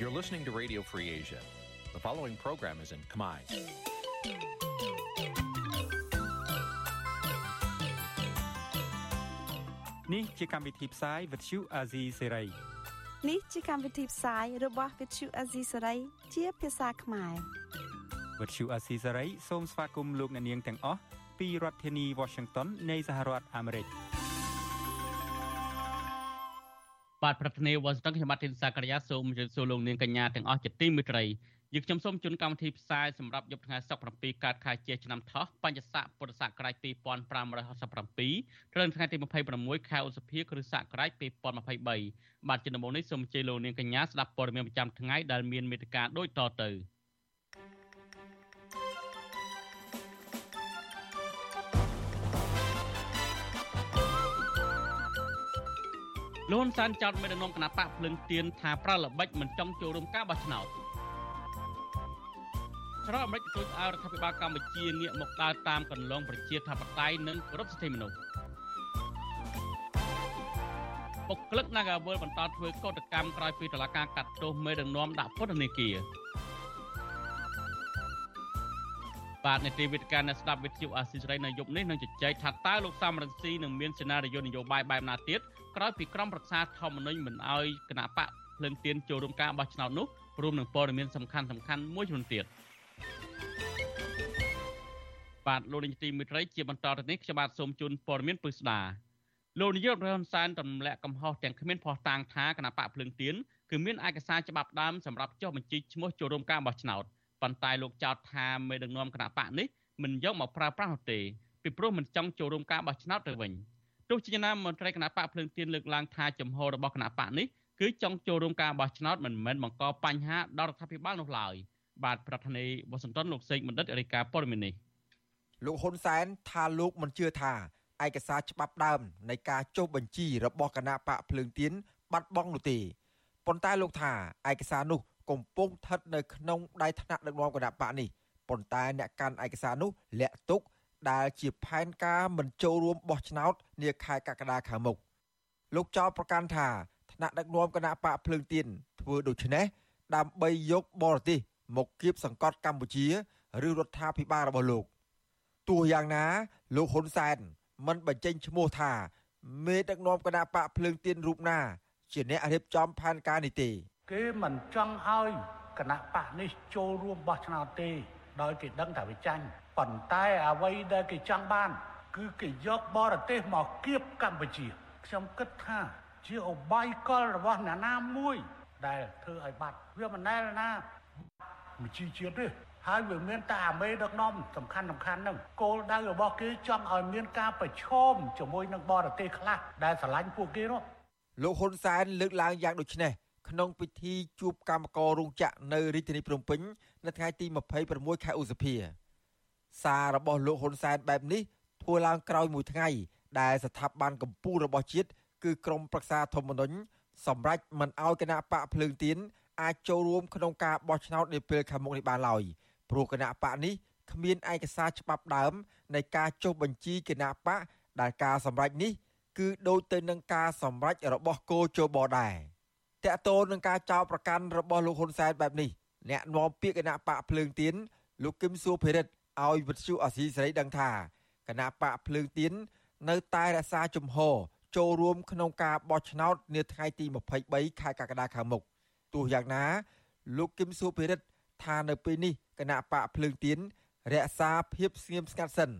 You're listening to Radio Free Asia. The following program is in Khmer. នេះជាកម្មវិធីផ្សាយ Vuthu Azizi Serai នេះជាកម្មវិធីផ្សាយរបស់ Vuthu Azizi Serai ជាភាសាខ្មែរ Vuthu Azizi Serai សូមស្វាគមន៍លោកអ្នកនាងទាំងអស់ពីរដ្ឋធានី Washington នៃសហរដ្ឋអាមេរិក បាទប្រធានាទីវ៉ាស៊ីនតោនខ្ញុំបាទធីនសាករិយាសូមជម្រាបសួរលោកនាងកញ្ញាទាំងអស់ជាទីមេត្រីយើងខ្ញុំសូមជូនកម្មវិធីផ្សាយសម្រាប់យប់ថ្ងៃសុក្រ7កើតខែជាឆ្នាំថោះបញ្ញស័កពុរសករាជ2567ត្រូវថ្ងៃទី26ខែឧសភាគ្រិស្តសករាជ2023បាទជំនុំនេះសូមអញ្ជើញលោកនាងកញ្ញាស្ដាប់ព័ត៌មានប្រចាំថ្ងៃដែលមានមេត្តាដូចតទៅ លន់សានចោតមេដឹកនាំគណៈបកភ្លឹងទៀនថាប្រល្បិចមិនចង់ចូលរួមការបោះឆ្នោតស្របអាមេរិកជួយឲ្យរដ្ឋាភិបាលកម្ពុជាងាកមកដើរតាមកន្លងប្រជាធិបតេយ្យនិងគោរពសិទ្ធិមនុស្សបុគ្គលិក Nagawal បន្តធ្វើកោតកម្មក្រោយពីតុលាការកាត់ទោសមេដឹកនាំដាក់ពន្ធនាគារបាទនេតិវិទ្យាអ្នកស្ដាប់វិទ្យុអាស៊ីសេរីនៅយប់នេះនឹងជជែកថាតើលោកសំរងស៊ីនឹងមានសេណារីយ៉ូនយោបាយបែបណាទៀត ក្រោយពីក្រុមប្រឹក្សាធម្មនុញ្ញមិនអោយគណៈបកភ្លើងទៀនចូលរួមការបោះឆ្នោតនោះរួមនឹងព័ត៌មានសំខាន់សំខាន់មួយចំនួនទៀតបាទលោកនាយកទីមេត្រីជាបន្តទៅនេះខ្ញុំបាទសូមជូនព័ត៌មានពិស្ដាលោកនាយករដ្ឋមន្ត្រីទម្លាក់កំហុសទាំងគ្មានភ័ស្តុតាងថាគណៈបកភ្លើងទៀនគឺមានឯកសារច្បាប់ដើមសម្រាប់ចុះបញ្ជីឈ្មោះចូលរួមការបោះឆ្នោតប៉ុន្តែលោកចោទថាមេដឹកនាំគណៈបកនេះមិនយកមកប្រើប្រាស់នោះទេពីព្រោះមិនចង់ចូលរួមការបោះឆ្នោតទៅវិញ ទោះជាយ៉ាងណាមន្ត្រីគណៈបកភ្លើងទៀនលើកឡើងថាចំហរបស់គណៈបកនេះគឺចង់ចូលរួមការបោះឆ្នោតមិនមែនបង្កបញ្ហាដល់រដ្ឋាភិបាលនោះឡើយបាទប្រធានាធិបតីវ៉ាស៊ីនតោនលោកសេកបណ្ឌិតរាយការណ៍ព័ត៌មាននេះលោកហ៊ុនសែនថាលោកមិនជឿថាឯកសារច្បាប់ដើមនៃការចុះបញ្ជីរបស់គណៈបកភ្លើងទៀនបាត់បង់នោះទេប៉ុន្តែលោកថាឯកសារនោះកំពុងស្ថិតនៅក្នុងដៃថ្នាក់ដឹកនាំគណៈបកនេះប៉ុន្តែអ្នកកាន់ឯកសារនោះលាក់ទុក ដែលជាផែនការមិនចូលរួមបោះឆ្នោតនាខែកក្កដាខាងមុខលោកចោទប្រកាន់ថាថ្នាក់ដឹកនាំគណៈបកភ្លើងទៀនធ្វើដូច្នេះដើម្បីយកបរទេសមកគៀបសង្កត់កម្ពុជាឬរដ្ឋាភិបាលរបស់លោកទោះយ៉ាងណាលោកហ៊ុនសែនមិនបញ្ចេញឈ្មោះថាមេដឹកនាំគណៈបកភ្លើងទៀនរូបណា ជាអ្នករៀបចំផែនការនេះទេគេមិនចង់ឲ្យគណៈបកនេះចូលរួមបោះឆ្នោតទេដោយគេដឹងថាវាចាញ់ ប៉ុន្តែអ្វីដែលគេចង់បាន គឺគេយកបរទេសមកគៀបកម្ពុជាខ្ញុំគិតថាជាអបាយកលរបស់អ្នកណាមួយ ដែលធ្វើឲ្យបាត់វាមិនដែលណាមជីជាតិទេហើយវាមានតែអាមេដឹកនាំសំខាន់សំខាន់ហ្នឹងគោលដៅរបស់គេចង់ឲ្យមានការប្រឈមជាមួយនឹងបរទេសខ្លះដែលស្រឡាញ់ពួកគេនោះលោកហ៊ុនសែនលើកឡើងយ៉ាងដូចនេះក្នុងពិធីជួបកម្មកររោងចក្រនៅរាជធានីភ្នំពេញនៅថ្ងៃទី26ខែឧសភា សាររបស់លោកហ៊ុនសែនបែបនេះធ្វើឡើងក្រោយមួយថ្ងៃ ដែលស្ថាប័នកម្ពុជារបស់ជាតិគឺក្រមប្រឹក្សាធម្មនុញ្ញសម្រេចមិនអោយគណៈបកភ្លើងទៀនអាចចូលរួមក្នុងការបោះឆ្នោតនាពេលខាងមុខនេះបានឡើយព្រោះគណៈបកនេះគ្មានឯកសារច្បាប់ដើម នៃការចុះបញ្ជីគណៈបកដែលការសម្រេចនេះគឺដូចទៅនឹងការសម្រេចរបស់គោជបដែរតកតូននឹងការចោទប្រកាន់របស់លោកហ៊ុនសែនបែបនេះអ្នកនាំពាក្យគណៈបកភ្លើងទៀនលោកគឹមសួភិរិទ្ធ ឲ្យវិទ្យុអាស៊ីសេរីដឹងថាគណៈបកភ្លើងទៀននៅតែរក្សាជំហរចូលរួមក្នុងការបោះឆ្នោតនាថ្ងៃទី23ខែកក្កដាខាងមុខទោះយ៉ាងណា លោកគឹមសុភិរិទ្ធថានៅពេលនេះគណៈបកភ្លើងទៀនរក្សាភាពស្ងៀមស្ងាត់សិន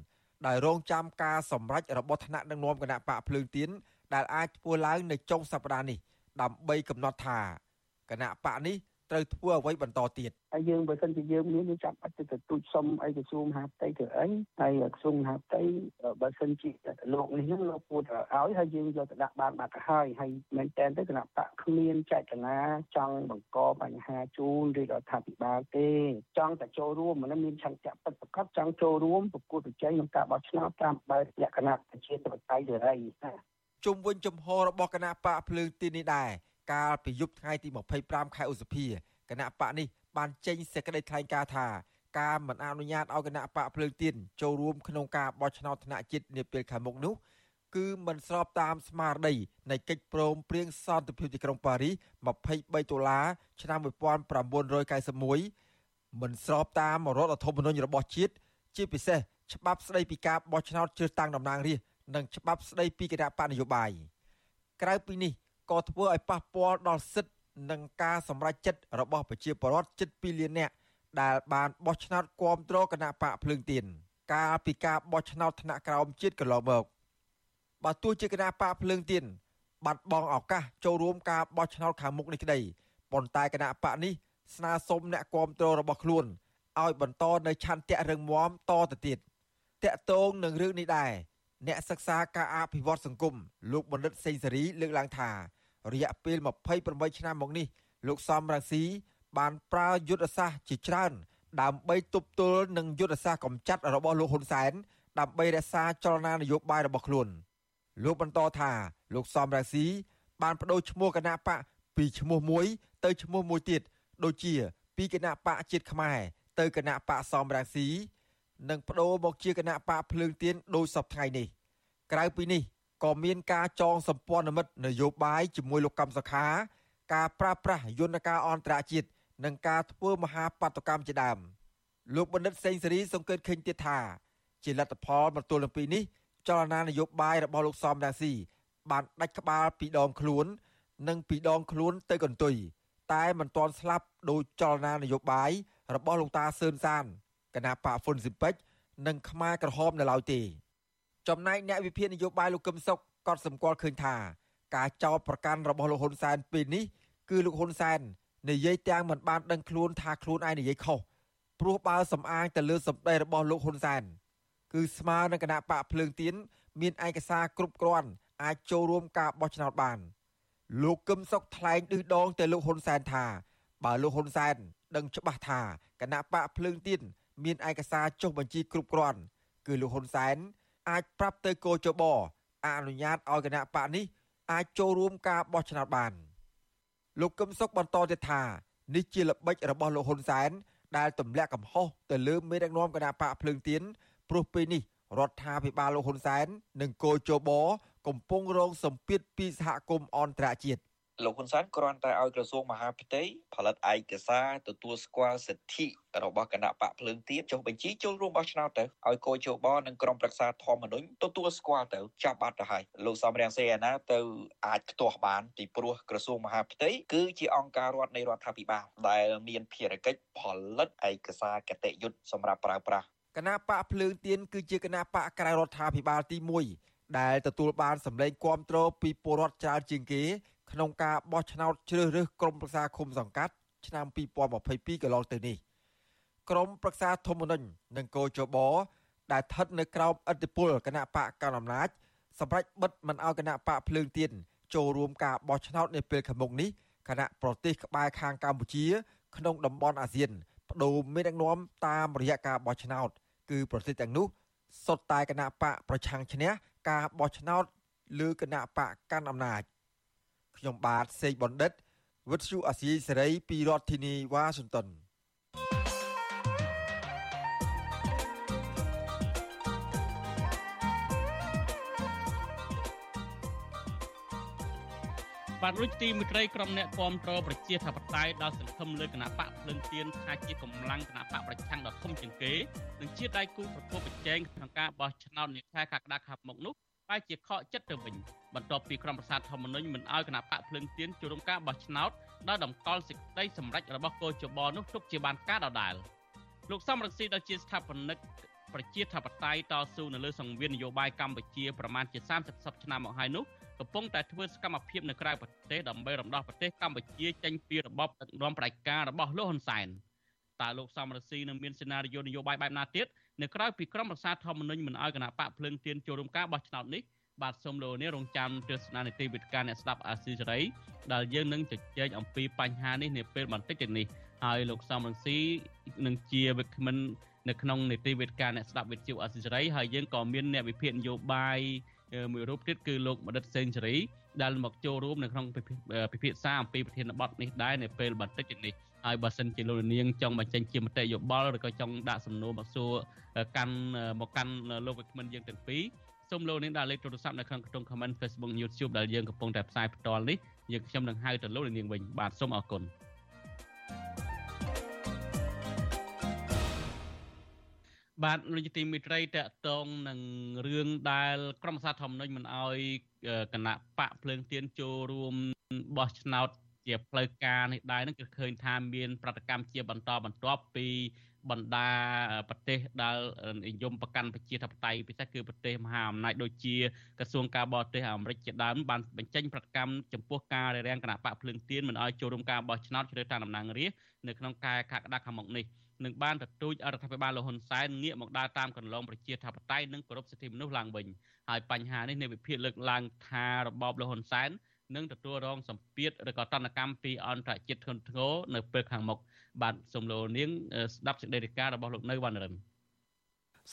ដោយរងចាំការសម្រេចរបស់ថ្នាក់ដឹកនាំគណៈបកភ្លើងទៀនដែលអាចធ្វើឡើងនៅចុងសប្តាហ៍នេះដើម្បីកំណត់ថាគណៈបកនេះ ត្រូវធ្វើអ្វីបន្តទៀតហើយយើងបើសិនជាយើងមានយើងចាំបាច់ទៅទូចសុំអីក្រសួងមហាផ្ទៃធ្វើអីហើយក្រសួងមហាផ្ទៃបើសិនជាលោកនេះហ្នឹងលោកពួតឲ្យហើយយើងយកទៅដាក់បានបាត់ទៅហើយហើយមែនតើទៅគណៈបកគ្មានចេតនាចង់បង្កបញ្ហាជូនឬរដ្ឋាភិបាលទេចង់តែចូលរួមមិនមានឆន្ទៈពិតប្រាកដចង់ចូលរួមប្រកួតប្រជែងក្នុងការបោះឆ្នោតតាមបែបលក្ខណៈប្រជាធិបតេយ្យសេរីជុំវិញចំហរបស់គណៈបកភ្លើងទីនេះដែរ កាលពីយប់ថ្ងៃទី25ខែឧសភាគណៈបកនេះបានចេញសេចក្តីថ្លែងការណ៍ថាការមិនអនុញ្ញាតឲ្យគណៈបកភ្លើងទៀនចូលរួមក្នុងការបោះឆ្នោតថ្នាក់ជាតិនាពេលខាងមុខនោះគឺមិនស្របតាមស្មារតីនៃកិច្ចព្រមព្រៀងសន្តិភាពទីក្រុងប៉ារីស23ដុល្លារឆ្នាំ1991មិនស្របតាមរដ្ឋធម្មនុញ្ញរបស់ជាតិជាពិសេសច្បាប់ស្តីពីការបោះឆ្នោតជ្រើសតាំងតំណាងរាស្ត្រនិងច្បាប់ស្តីពីគណៈបកនយោបាយក្រៅពីនេះ ក៏ធ្វើឲ្យប៉ះពាល់ដល់សិទ្ធិនិងការសម្រេចចិត្តរបស់ប្រជាពលរដ្ឋជិត2លាននាក់ដែលបានបោះឆ្នោតគាំទ្រគណៈបកភ្លើងទៀនកាលពីការបោះឆ្នោតថ្នាក់ក្រោមជាតិកន្លងមកបើទោះជាគណៈបកភ្លើងទៀនបាត់បង់ឱកាសចូលរួមការបោះឆ្នោតខាងមុខនេះក្តីប៉ុន្តែគណៈបកនេះស្នើសុំអ្នកគាំទ្ររបស់ខ្លួនឲ្យបន្តនៅឆន្ទៈរឹងមាំតទៅទៀតតកតងនឹងរឿងនេះដែរអ្នកសិក្សាការអភិវឌ្ឍសង្គមលោកបណ្ឌិតសេងសេរីលើកឡើងថា រយៈពេល28ឆ្នាំមកនេះលោកសំរងស៊ីបានប្រើយុទ្ធសាស្ត្រជាច្រើន ដើម្បីទប់ទល់នឹងយុទ្ធសាស្ត្រកម្ចាត់របស់លោកហ៊ុនសែនដើម្បីរក្សាចលនានយោបាយរបស់ខ្លួនលោកបន្តថាលោកសំរងស៊ីបានបដូរឈ្មោះគណៈបកពីឈ្មោះមួយ ទៅឈ្មោះមួយទៀតដូចជា ពីគណៈបកជាតិខ្មែរទៅគណៈបកសំរងស៊ីនិងបដូរមកជាគណៈបកភ្លើងទៀនដោយសពថ្ងៃនេះ ក្រៅពីនេះ ក៏មានការចងសម្ព័ន្ធមិត្តនយោបាយជាមួយលោកកម្មសខា ការប្រាស្រ័យយន្តការអន្តរជាតិនិងការធ្វើមហាបាតុកម្មជាដើមលោកបណ្ឌិតសេងសេរីសង្កេតឃើញទៀតថាជាលទ្ធផលមកទល់នឹងពេលនេះចលនានយោបាយរបស់លោកសំរាស៊ីបានដាច់ក្បាលពីដងខ្លួន និងពីដងខ្លួនទៅកន្ទុយតែមិនទាន់ស្លាប់ដោយចលនានយោបាយរបស់លោកតាសឿនសានគណៈបកហ្វុនស៊ីពេចនិងខ្មែរក្រហមនៅឡើយទេ ចំណែកអ្នកវិភាគនយោបាយលោកកឹមសុខក៏សម្គាល់ឃើញថាការចោទប្រកាន់របស់លោកហ៊ុនសែនពេលនេះគឺលោកហ៊ុនសែននិយាយទាំងមិនបានដឹងខ្លួនថាខ្លួនឯងនិយាយខុសព្រោះបើសំអាងទៅលើសម្ដីរបស់លោកហ៊ុនសែនគឺស្មើនឹងគណៈបកភ្លើងទៀនមានឯកសារគ្រប់គ្រាន់អាចចូលរួមការបោះឆ្នោតបាន លោកកឹមសុខថ្លែងឌឺដងទៅលោកហ៊ុនសែនថា បើលោកហ៊ុនសែនដឹងច្បាស់ថាគណៈបកភ្លើងទៀនមានឯកសារចុះបញ្ជីគ្រប់គ្រាន់គឺលោកហ៊ុនសែន អាចប្រាប់ទៅកោចបអនុញ្ញាតឲ្យគណៈបកនេះអាចចូលរួមការបោះឆ្នោតបាន។លោកកឹមសុខបន្តទៀតថានេះជាល្បិចរបស់លោកហ៊ុនសែនដែលទម្លាក់កំហុសទៅលើមេដឹកនាំគណៈបកភ្លើងទៀនព្រោះពេលនេះរដ្ឋាភិបាលលោកហ៊ុនសែននិងគយជបកំពុងរងសម្ពាធពីសហគមន៍អន្តរជាតិ លោកហ៊ុនសែនគ្រាន់តែឲ្យក្រសួងមហាផ្ទៃផលិតឯកសារទទួលស្គាល់សិទ្ធិរបស់គណៈបកភ្លើងទៀនចុះបញ្ជីចូលរួមបោះឆ្នោតទៅឲ្យកោជបនិងក្រុមប្រឹក្សាធម្មនុញ្ញទទួលស្គាល់ទៅចាប់បាត់ទៅហើយលោកសំរៀងសេអាណាទៅអាចខ្ទាស់បានពីព្រោះក្រសួងមហាផ្ទៃគឺជាអង្គការរដ្ឋនៃរដ្ឋាភិបាលដែលមានភារកិច្ចផលិតឯកសារគតិយុត្តសម្រាប់ប្រើប្រាស់គណៈបកភ្លើងទៀនគឺជាគណៈបកក្រៅរដ្ឋាភិបាលទី1ដែលទទួលបានសម្លេងគាំទ្រពីពលរដ្ឋច្រើនជាងគេ ក្នុងការបោះឆ្នោតជ្រើសរើសក្រុមប្រឹក្សាឃុំសង្កាត់ឆ្នាំ2022កន្លងទៅនេះក្រុមប្រឹក្សាធម្មនុញ្ញនិងកោជបដែលស្ថិតនៅក្រោមអធិបុលគណៈបកកណ្ដាលអំណាចសម្រាប់បិទមិនឲ្យគណៈបកភ្លើងទៀនចូលរួមការបោះឆ្នោតនៅពេលខាងមុខនេះគណៈប្រទេសក្បែរខាងកម្ពុជា ក្នុងតំបន់អាស៊ានបដូរមេដឹកនាំតាមរយៈការបោះឆ្នោត គឺប្រទេសទាំងនោះសុទ្ធតែគណៈបកប្រឆាំងឈ្នះការបោះឆ្នោតលើគណៈបកកាន់អំណាច ខ្ញុំបាទសេកបណ្ឌិតវិទ្យុអាស៊ីសេរីពីរដ្ឋធានីវ៉ាស៊ីនតោនបាទរួចទីមិត្តរីក្រុមអ្នកគាំទ្រប្រជាធិបតេយ្យដល់សង្ឃឹមលើគណៈបកភ្លឹងទៀនថាជាកម្លាំងគណៈបកប្រឆាំងដ៏ធំជាងគេនិងជាដៃគូប្រកួតប្រជែងក្នុងការបោះឆ្នោតនាខែកក្កដាខាងមុខនោះ បែរជាខកចិត្តទៅវិញបន្ទាប់ពីក្រុមប្រសាទធម្មនុញ្ញមិនអោយគណៈបកភ្លើងទៀនចូលរួមការបោះឆ្នោតដោយតម្កល់សេចក្តីសម្រេចរបស់កោជបនោះទុកជាបានការដដែលលោកសំរងស៊ីដែលជាស្ថាបនិកប្រជាធិបតេយ្យតស៊ូនៅលើសង្វៀននយោបាយកម្ពុជាប្រមាណជា30សប្តាហ៍មកហើយនោះកំពុងតែធ្វើសកម្មភាពនៅក្រៅប្រទេសដើម្បីរំដោះប្រទេសកម្ពុជាចេញពីរបបដឹកនាំផ្ដាច់ការរបស់លោកហ៊ុនសែនតើលោកសំរងស៊ីនឹងមានសេណារីយ៉ូនយោបាយបែបណាទៀត នៅក្រៅពីក្រមប្រសាធម្មនុញ្ញមិនអោយគណៈបកភ្លើងទៀនចូលរួមការបោះឆ្នោតនេះបាទសូមលោកនេះរងចាំទស្សនានីតិវិទ្យាអ្នកស្ដាប់អាស៊ីសេរីដែលយើងនឹងជជែកអំពីបញ្ហានេះនាពេលបន្តិចទៀតនេះហើយលោកសំរងស៊ីនឹងជាវិក្កាមិននៅក្នុងនីតិវិទ្យាអ្នកស្ដាប់វិទ្យុអាស៊ីសេរីហើយយើងក៏មានអ្នកវិភាគនយោបាយមួយរូបទៀតគឺលោកបណ្ឌិតសេងសេរីដែលមកចូលរួមនៅក្នុងពិភាក្សាអំពីប្រធានបទនេះដែរនៅពេលបន្តិចនេះ ហើយបើសិនជាលោកនាងចង់បញ្ចេញជាមតិយោបល់ឬក៏ចង់ដាក់សំណួរមកសួរកាន់មកកាន់លោកវិក្កាមិនយើងទាំងពីរសូមលោកនាងដាក់លេខទូរស័ព្ទនៅក្នុងខ្ទង់ comment Facebook YouTube ដែលយើងកំពុងតែផ្សាយផ្ទាល់នេះយើងខ្ញុំនឹងហៅទៅលោកនាងវិញបាទសូមអរគុណបាទលោកទីមិត្តរីតកតងនឹងរឿងដែលក្រមសាធម្មនុញ្ញមិនអោយគណៈបកភ្លើងទៀនចូលរួមបោះឆ្នោត ជាផ្លូវការនេះដែរនឹងគឺឃើញថាមាន ប្រតិកម្មជាបន្តបន្ទាប់ពីបណ្ដាប្រទេសដែលនិយមប្រកាន់ប្រជាធិបតេយ្យពិសេសគឺប្រទេសមហាអំណាចដូចជាក្រសួងការបរទេសអាមេរិកជាដើមបានបញ្ចេញប្រតិកម្មចំពោះការរារាំងគណៈបកភ្លើងទៀនមិនឲ្យចូលរួមការបោះឆ្នោតជ្រើសតាំងតំណាងរាស្ត្រនៅក្នុងការកក្កដាខាងមុខនេះនឹងបានទទូចរដ្ឋាភិបាលលហ៊ុនសែនងាកមកដើរតាមកន្លងប្រជាធិបតេយ្យនិងគោរពសិទ្ធិមនុស្សឡើងវិញហើយបញ្ហានេះនៃវិភាគលើកឡើងថារបបលហ៊ុនសែន នឹងទទួលរងសម្ពាធឬក៏តនកម្មពីអន្តរជាតិធ្ងន់ធ្ងរនៅពេលខាងមុខបាទសូមលោកនាងស្ដាប់សេចក្តីរាយការណ៍របស់លោកនៅវណ្ណរិន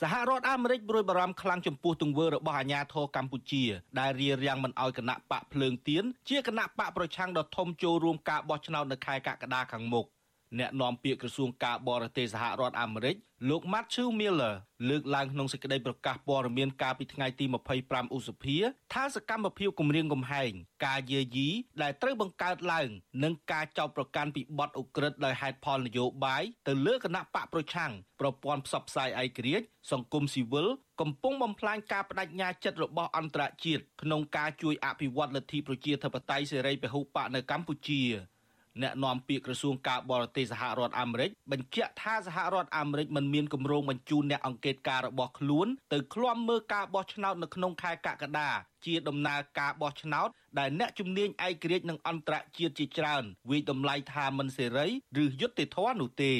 សហរដ្ឋអាមេរិកប្រួយបារម្ភខ្លាំងចំពោះទង្វើរបស់អាញាធរកម្ពុជា ដែលរារាំងមិនឲ្យគណៈបកភ្លើងទៀនជាគណៈបកប្រឆាំងដ៏ធំចូលរួមការបោះឆ្នោតនៅខែកក្កដាខាងមុខ អ្នកនាំពាក្យក្រសួងការបរទេសសហរដ្ឋអាមេរិកលោក Matthew Miller លើកឡើងក្នុងសេចក្តីប្រកាសព័ត៌មានកាលពីថ្ងៃទី25ឧសភាថាសកម្មភាពគម្រាមកំហែងការយាយីដែលត្រូវបង្កើតឡើងនិងការចោទប្រកាន់ពីបទឧក្រិដ្ឋដោយហេតុផលនយោបាយទៅលើគណៈបកប្រឆាំងប្រព័ន្ធផ្សព្វផ្សាយឯករាជ្យសង្គមស៊ីវិលកំពុងបំផ្លាញការបដិញ្ញាចិត្តរបស់អន្តរជាតិក្នុងការជួយអភិវឌ្ឍលទ្ធិប្រជាធិបតេយ្យសេរីពហុបកនៅកម្ពុជា អ្នកនាំពាក្យក្រសួងការបរទេសសហរដ្ឋអាមេរិកបញ្ជាក់ថាសហរដ្ឋអាមេរិកមិនមានគម្រោងបញ្ជូនអ្នកអង្កេតការរបស់ខ្លួនទៅឃ្លាំមើលការបោះឆ្នោតនៅក្នុងខែកក្កដាជាដំណើរការបោះឆ្នោតដែលអ្នកជំនាញឯករាជ្យនិងអន្តរជាតិជាច្រើនវិយតម្លៃថាមិនសេរីឬយុត្តិធម៌នោះទេ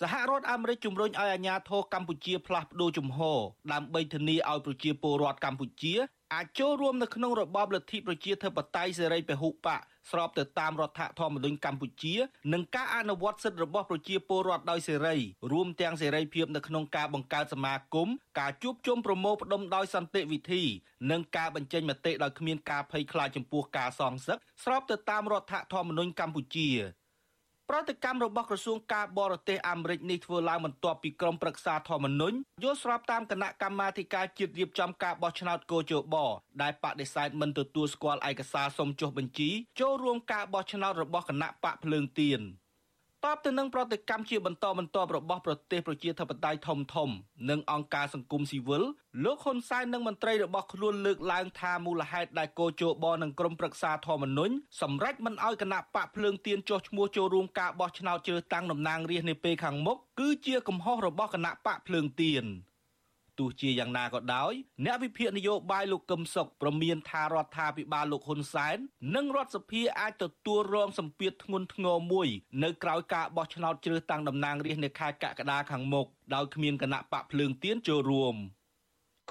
សហរដ្ឋអាមេរិកជំរុញឲ្យអាជ្ញាធរកម្ពុជាផ្លាស់ប្តូរជំហរដើម្បីធានាឲ្យប្រជាពលរដ្ឋកម្ពុជាអាចចូលរួមនៅក្នុងរបបលទ្ធិប្រជាធិបតេយ្យសេរីពហុបក ស្របទៅតាមរដ្ឋធម្មនុញ្ញកម្ពុជានិងការអនុវត្តសិទ្ធិរបស់ប្រជាពលរដ្ឋដោយសេរីរួមទាំងសេរីភាពនៅក្នុងការបង្កើតសមាគមការជួបជុំប្រមូលផ្ដុំដោយសន្តិវិធីនិងការបញ្ចេញមតិដោយគ្មានការភ័យខ្លាចចំពោះការសងសឹកស្របទៅតាមរដ្ឋធម្មនុញ្ញកម្ពុជា ប្រតិកម្មរបស់ក្រសួងការបរទេសអាមេរិកនេះធ្វើឡើងបន្ទាប់ពីក្រុមប្រឹក្សាធម្មនុញ្ញយល់ស្របតាមគណៈកម្មាធិការជាតិរៀបចំការបោះឆ្នោតកោជបដែលបដិសេធមិនទទួលស្គាល់ឯកសារសុំចុះបញ្ជីចូលរួមការបោះឆ្នោតរបស់គណៈបកភ្លើងទៀន តបទៅនឹងប្រតិកម្មជាបន្តបន្ទាប់របស់ប្រទេសប្រជាធិបតេយ្យធំធំ និងអង្គការសង្គមស៊ីវិលលោកហ៊ុនសែននិងមន្ត្រីរបស់ខ្លួនលើកឡើងថាមូលហេតុដែលកោជបនិងក្រុមប្រឹក្សាធម្មនុញ្ញសម្រេចមិនអោយគណៈបកភ្លើងទៀនចុះឈ្មោះចូលរួមការបោះឆ្នោតជ្រើសតាំងតំណាងរាស្ត្រនាពេលខាងមុខគឺជាកំហុសរបស់គណៈបកភ្លើងទៀន។ ទោះជាយ៉ាងណាក៏ដោយអ្នកវិភាគនយោបាយលោកកឹមសុខប្រមានថារដ្ឋាភិបាលលោកហ៊ុនសែននិងរដ្ឋសភាអាចទទួលរងសម្ពាធធ្ងន់ធ្ងរមួយនៅក្រៅការបោះឆ្នោតជ្រើសតាំងតំណាងរាស្ត្រនៅខែកក្កដាខាងមុខដោយគ្មានគណៈបកភ្លើងទៀនចូលរួម។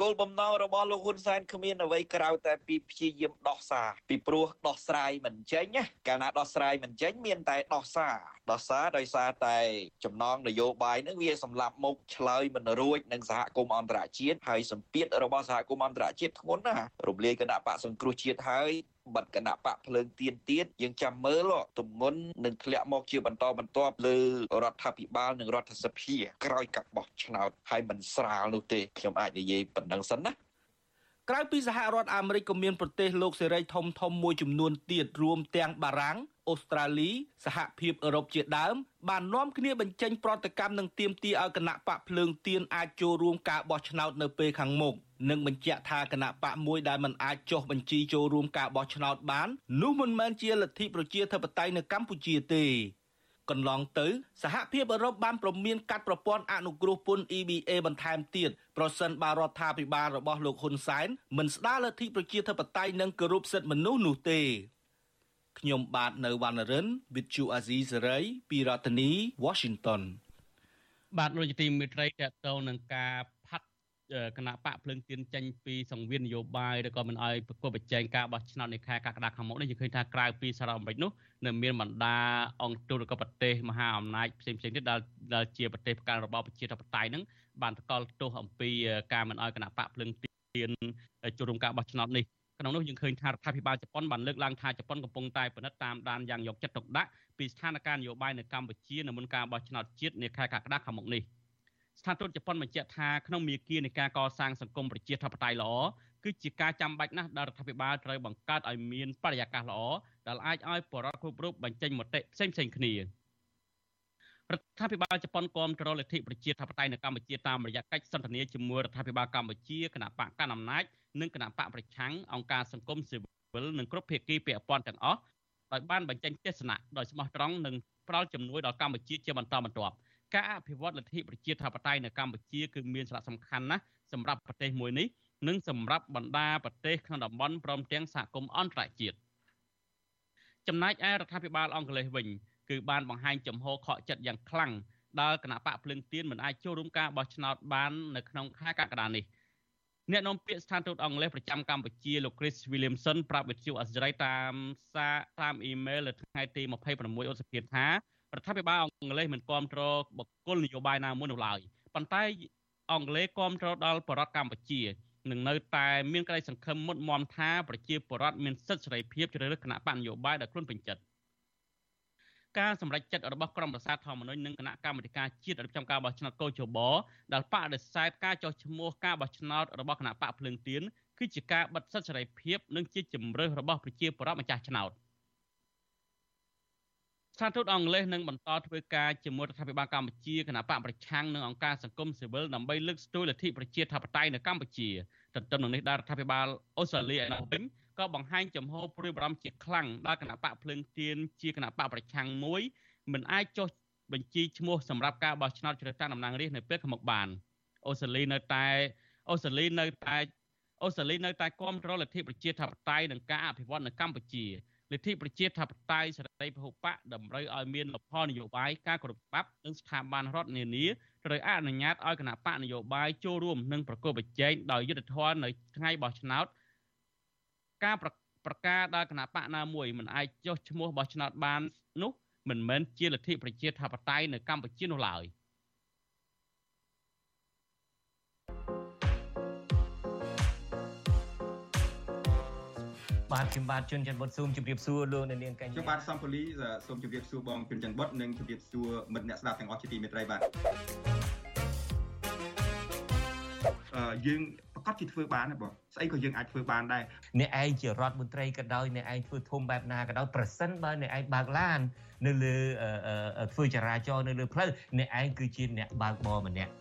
គោលបំណងរបស់លោកហ៊ុនសែនគ្មានអ្វីក្រៅតែពីព្យាយាមដោះសារពីព្រោះដោះស្រាយមិនចេញណាកាលណាដោះស្រាយមិនចេញមានតែដោះសារដោះសារដោយសារតែចំណងនយោបាយនឹងវាសម្លាប់មុខឆ្លើយមិនរួចនឹងសហគមន៍អន្តរជាតិហើយសម្ពាធរបស់សហគមន៍អន្តរជាតិធ្ងន់ណាស់រំលាយគណៈបកសង្គ្រោះជាតិហើយ បិទគណៈបកភ្លើងទៀនទៀតយើងចាំមើលទំងន់នឹងធ្លាក់មកជាបន្តបន្ទាប់លើរដ្ឋាភិបាលនិងរដ្ឋសភាក្រោយការបោះឆ្នោតហើយមិនស្រាលនោះទេខ្ញុំអាចនិយាយប៉ុណ្ណឹងសិនណាក្រៅពីសហរដ្ឋអាមេរិកក៏មានប្រទេសលោកសេរីធំធំមួយចំនួនទៀតរួមទាំងបារាំង អូស្ត្រាលីសហភាពអឺរ៉ុបជាដើម បាននាំគ្នាបញ្ចេញប្រតិកម្មនឹងទាមទារឲ្យគណៈបកភ្លើងទៀនអាចចូលរួមការបោះឆ្នោតនៅពេលខាងមុខនិងបញ្ជាក់ថាគណៈបកមួយដែលមិនអាចចុះបញ្ជីចូលរួមការបោះឆ្នោតបាននោះមិនមែនជាលទ្ធិប្រជាធិបតេយ្យនៅកម្ពុជាទេកន្លងទៅសហភាពអឺរ៉ុបបានប្រមានកាត់ប្រព័ន្ធអនុគ្រោះពន្ធ EBA បន្ថែមទៀតប្រសិនបើរដ្ឋាភិបាលរបស់លោកហ៊ុនសែនមិនស្ដារលទ្ធិប្រជាធិបតេយ្យនិងគោរពសិទ្ធិមនុស្សនោះទេ ខ្ញុំបាទនៅវណ្ណរិន With Chu Azizi Saray ពីរដ្ឋធានី Washington បាទលោកជាទីមេត្រីតទៅនឹងការផាត់គណៈបកភ្លើងទៀនចេញពីសង្វៀននយោបាយឬក៏មិនអោយប្រកបប្រជែងការបោះឆ្នោតនៅខែកក្កដាខាងមុខនេះយើងឃើញថាក្រៅពីសារ៉ាអាមេរិកនោះនៅមានបណ្ដាអង្គទូតឬក៏ប្រទេសមហាអំណាចផ្សេងៗទៀតដែលដែលជាប្រទេសផ្កាលរបបប្រជាធិបតេយ្យហ្នឹងបានតកល់ទោសអំពីការមិនអោយគណៈបកភ្លើងទៀនចូលរួមការបោះឆ្នោតនេះ ក្នុងនោះយើងឃើញថារដ្ឋាភិបាលជប៉ុនបានលើកឡើងថាជប៉ុនកំពុងតែពិនិត្យតាមដានយ៉ាងយកចិត្តទុកដាក់ពីស្ថានភាពនយោបាយនៅកម្ពុជានៅមុនការបោះឆ្នោតជាតិនាខែកក្កដាខាងមុខនេះស្ថានទូតជប៉ុនបញ្ជាក់ថាក្នុងមាគ៌ានៃការកសាងសង្គមប្រជាធិបតេយ្យល្អគឺជាការចាំបាច់ណាស់ដែលរដ្ឋាភិបាលត្រូវបង្កើតឲ្យមានបរិយាកាសល្អដែលអាចឲ្យបរិវត្តគ្រប់រូបបញ្ចេញមតិផ្សេងៗគ្នារដ្ឋាភិបាលជប៉ុនគាំទ្រលទ្ធិប្រជាធិបតេយ្យនៅកម្ពុជាតាមរយៈកិច្ចសន្ទនាជាមួយរដ្ឋាភិបាលកម្ពុជាគណៈបកកណ្ដាលអំណាច និងគណៈបកប្រឆាំងអង្គការសង្គមស៊ីវិលនិងគ្រប់ភាគីពាក់ព័ន្ធទាំងអស់ដោយបានបញ្ចេញទស្សនៈដោយស្មោះត្រង់និងផ្ដល់ជំនួយដល់កម្ពុជាជាបន្តបន្ទាប់ការអភិវឌ្ឍលទ្ធិប្រជាធិបតេយ្យនៅកម្ពុជាគឺមានសារៈសំខាន់ណាស់សម្រាប់ប្រទេសមួយនេះនិងសម្រាប់បណ្ដាប្រទេសក្នុងតំបន់ព្រមទាំងសហគមន៍អន្តរជាតិចំណែកឯរដ្ឋាភិបាលអង់គ្លេសវិញគឺបានបង្ហាញចំហខកចិត្តយ៉ាងខ្លាំងដល់គណៈបកភ្លឹងទៀនមិនអាចចូលរួមការបោះឆ្នោតបាននៅក្នុងខែកក្កដានេះ អ្នកនាំពាក្យស្ថានទូតអង់គ្លេសប្រចាំកម្ពុជាលោក Chris Williamson ប្រាប់វិទ្យុអសេរីតាមសារតាមអ៊ីមែលនៅថ្ងៃទី26ឧសភាថារដ្ឋាភិបាលអង់គ្លេសមិនគាំទ្របុគ្គលនយោបាយណាមួយនោះឡើយប៉ុន្តែអង់គ្លេសគាំទ្រដល់បរដ្ឋកម្ពុជានឹងនៅតែមានក្តីសង្ឃឹមមុតមមថាប្រជាពលរដ្ឋមានសិទ្ធិសេរីភាពជ្រើសរើសគណៈបកនយោបាយដោយខ្លួនពេញចិត្ត ការសម្រេចចិត្តរបស់ក្រុមប្រឹក្សាធម្មនុញ្ញនិងគណៈកម្មាធិការជាតិរៀបចំការបោះឆ្នោតកោជបដែលបដិសេធការចោះឈ្មោះការបោះឆ្នោតរបស់គណៈបកភ្លើងទៀនគឺជាការបិទសិទ្ធិសេរីភាពនិងជាជំរើសរបស់ប្រជាពលរដ្ឋម្ចាស់ឆ្នោត។ស្ថានទូតអង់គ្លេសនឹងបន្តធ្វើការជាមួយរដ្ឋាភិបាលកម្ពុជាគណៈបកប្រឆាំងនិងអង្គការសង្គមស៊ីវិលដើម្បីលើកស្ទួយលទ្ធិប្រជាធិបតេយ្យនៅកម្ពុជាទន្ទឹមនឹងនេះដែររដ្ឋាភិបាលអូស្ត្រាលីឯនោះវិញ ក៏បង្ហាញចំហព្រួយបារម្ភជាខ្លាំងដល់គណៈបកភ្លើងទៀនជាគណៈបកប្រឆាំងមួយមិនអាចចុះបញ្ជីឈ្មោះសម្រាប់ការបោះឆ្នោតជ្រើសតាំងតំណាងរាស្ត្រនៅពេលខាងមុខបានអូស្ត្រាលីនៅតែអូស្ត្រាលីនៅតែអូស្ត្រាលីនៅតែគ្រប់គ្រងលទ្ធិប្រជាធិបតេយ្យនិងការអភិវឌ្ឍនៅកម្ពុជាលទ្ធិប្រជាធិបតេយ្យសេរីពហុបកតម្រូវឲ្យមានលទ្ធនយោបាយការគោរពច្បាប់និងស្ថាប័នរដ្ឋនានាត្រូវអនុញ្ញាតឲ្យគណៈបកនយោបាយចូលរួមនិងប្រកបប្រជែងដោយយុត្តិធម៌នៅថ្ងៃបោះឆ្នោត ការប្រកាសដល់គណៈបកណាមួយមិនអាចចុះឈ្មោះបោះឆ្នោតបាននោះមិនមែនជាលទ្ធិប្រជាធិបតេយ្យនៅកម្ពុជានោះឡើយ។បាទខ្ញុំបាទជួនច័ន្ទបុតស៊ូមជម្រាបសួរលោកអ្នកនាងកញ្ញាខ្ញុំបាទសំពូលីសូមជម្រាបសួរបងជួនច័ន្ទបុតនិងជម្រាបសួរមិត្តអ្នកស្ដាប់ទាំងអស់ជាទីមេត្រីបាទអឺ យើងប្រកាសជាធ្វើបានណាបងស្អីក៏យើងអាចធ្វើបានដែរអ្នកឯងជារដ្ឋមន្ត្រីក៏ដោយអ្នកឯងធ្វើធំបែបណាក៏ដោយប្រសិនបើអ្នកឯងបើកឡាន នៅលើធ្វើចរាចរណ៍នៅលើផ្លូវអ្នកឯងគឺជាអ្នកបើកបរម្នាក់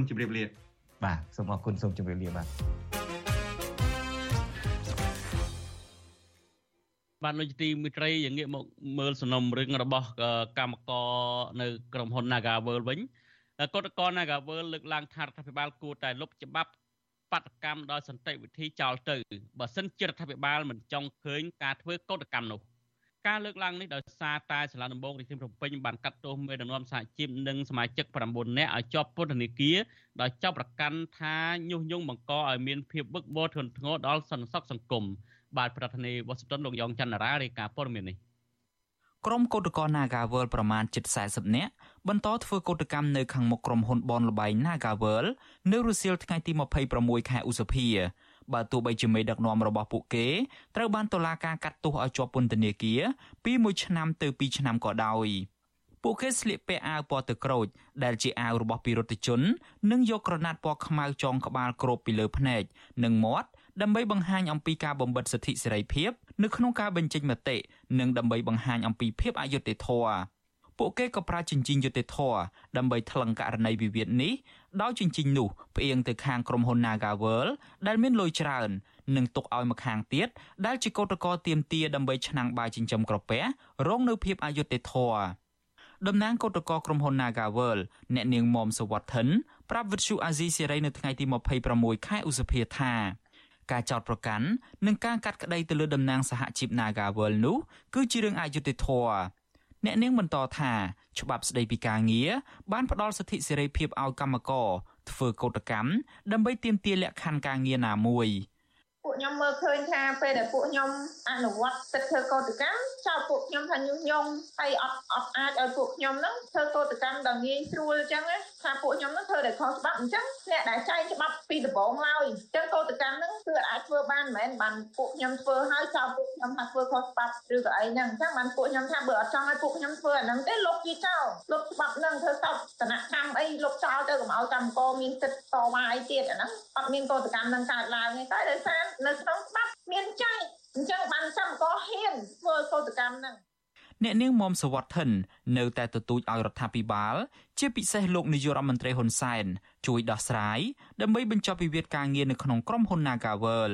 ណជម្រាបលា បាទសូមអរគុណសូមជម្រាបលាបាទបាទលោកទីមិត្តរីយើងងាកមកមើលសំណុំរឿងរបស់កម្មករនៅក្រុមហ៊ុន Nagavel វិញកតក Nagavel លើកឡើងថារដ្ឋាភិបាលគួរតែលុបច្បាប់បាតកម្មដោយសន្តិវិធីចោលទៅបើសិនជារដ្ឋាភិបាលមិនចង់ឃើញការធ្វើកតកម្មនោះ ការលើកឡើងនេះដោយសារតែសាលាដំបងរាជធានីភ្នំពេញបានកាត់ទោសមេដឹកនាំសហជីពនិងសមាជិក9នាក់ឲ្យជាប់ពន្ធនាគារដោយចោទប្រកាន់ថាញុះញង់បង្កឲ្យមានភាពវឹកវរធ្ងន់ធ្ងរដល់សន្តិសុខសង្គមបាទប្រធានាធិបតីវ៉ាស៊ីនតោនលោកយ៉ងច័ន្ទរារាយការណ៍ព័ត៌មាននេះក្រុមកោតក្រ Nagawal ប្រមាណជិត40នាក់បន្តធ្វើកោតកម្មនៅខាងមុខក្រុមហ៊ុនបនលបៃ Nagawal នៅរសៀលថ្ងៃទី26ខែឧសភា បើទោះបីជាមេដឹកនាំរបស់ពួកគេត្រូវបានតុលាការកាត់ទោសឲ្យជាប់ពន្ធនាគារពី1ឆ្នាំទៅ2ឆ្នាំក៏ដោយពួកគេស្លៀកពាក់អាវពណ៌ទឹកក្រូចដែលជាអាវរបស់ពិរុទ្ធជន និងយកក្រណាត់ពណ៌ខ្មៅចងក្បាលគ្របពីលើភ្នែកនិងមាត់ដើម្បីបង្ហាញអំពីការបំបិទសិទ្ធិសេរីភាពនៅក្នុងការបញ្ចេញមតិនិងដើម្បីបង្ហាញអំពីភាពអយុត្តិធម៌ពួកគេក៏ប្រើជញ្ជីងយុត្តិធម៌ដើម្បីថ្លឹងករណីវិវាទនេះ ដោយជញ្ជីងនោះផ្អៀងទៅខាងក្រុមហ៊ុន Nagavel ដែលមានលុយច្រើននិងទុកឲ្យម្ខាងទៀតដែលជាកោតក្រទៀមទាដើម្បីឆ្នាំងបាយចិញ្ចឹមក្រពះរងនៅភាពអយុត្តិធម៌តំណាងកោតក្រក្រុមហ៊ុន Nagavel អ្នកនាងមុំសវត្ថិនប្រាប់វិទ្យុអាស៊ីសេរីនៅថ្ងៃទី26ខែឧសភាថាការចោតប្រកាន់និងការកាត់ក្តីទៅលើតំណាងសហជីព Nagavel នោះគឺជារឿងអយុត្តិធម៌ អ្នកនាងបន្តថាច្បាប់ស្តីពីការងារបានផ្ដល់សិទ្ធិសេរីភាពឲ្យកម្មករធ្វើកោតកម្មដើម្បីទាមទារលក្ខខណ្ឌការងារណាមួយ ពួកខ្ញុំមើលឃើញថាពេលដែលពួកខ្ញុំអនុវត្តសិទ្ធិធ្វើកោតកម្មចោលពួកខ្ញុំថាញុះញង់ហើយអត់អត់អាចឲ្យពួកខ្ញុំហ្នឹងធ្វើកោតកម្មដល់ងាយស្រួលអញ្ចឹងថាពួកខ្ញុំហ្នឹងធ្វើតែខុសច្បាប់អញ្ចឹងអ្នកដែលចែងច្បាប់ពីដំបូងឡើយអញ្ចឹងកោតកម្មហ្នឹងគឺអាចធ្វើបានមិនមែនបានពួកខ្ញុំធ្វើហើយចោលពួកខ្ញុំថាធ្វើខុសច្បាប់ឬក៏អីហ្នឹងអញ្ចឹងបានពួកខ្ញុំថាបើអត់ចង់ឲ្យពួកខ្ញុំធ្វើអាហ្នឹងទេលុបវាចោលលុបច្បាប់ហ្នឹងធ្វើសោតតនកម្មអីលុបចោលទៅកុំឲ្យកម្មករមានសិទ្ធិតវ៉ាអីទៀតអាហ្នឹងអត់មានកោតកម្មហ្នឹងកើតឡើងទេតែដោយសារនៅក្នុងច្បាប់មានចែកអញ្ចឹងបានកម្មករហ៊ានធ្វើកោតកម្មហ្នឹងអ្នកនាងមុំសវត្ថិននៅតែទទូចឲ្យរដ្ឋាភិបាលជាពិសេសលោកនាយករដ្ឋមន្ត្រីហ៊ុនសែនជួយដោះស្រាយដើម្បីបញ្ចប់វិវាទការងារនៅក្នុងក្រុមហ៊ុន Nagavel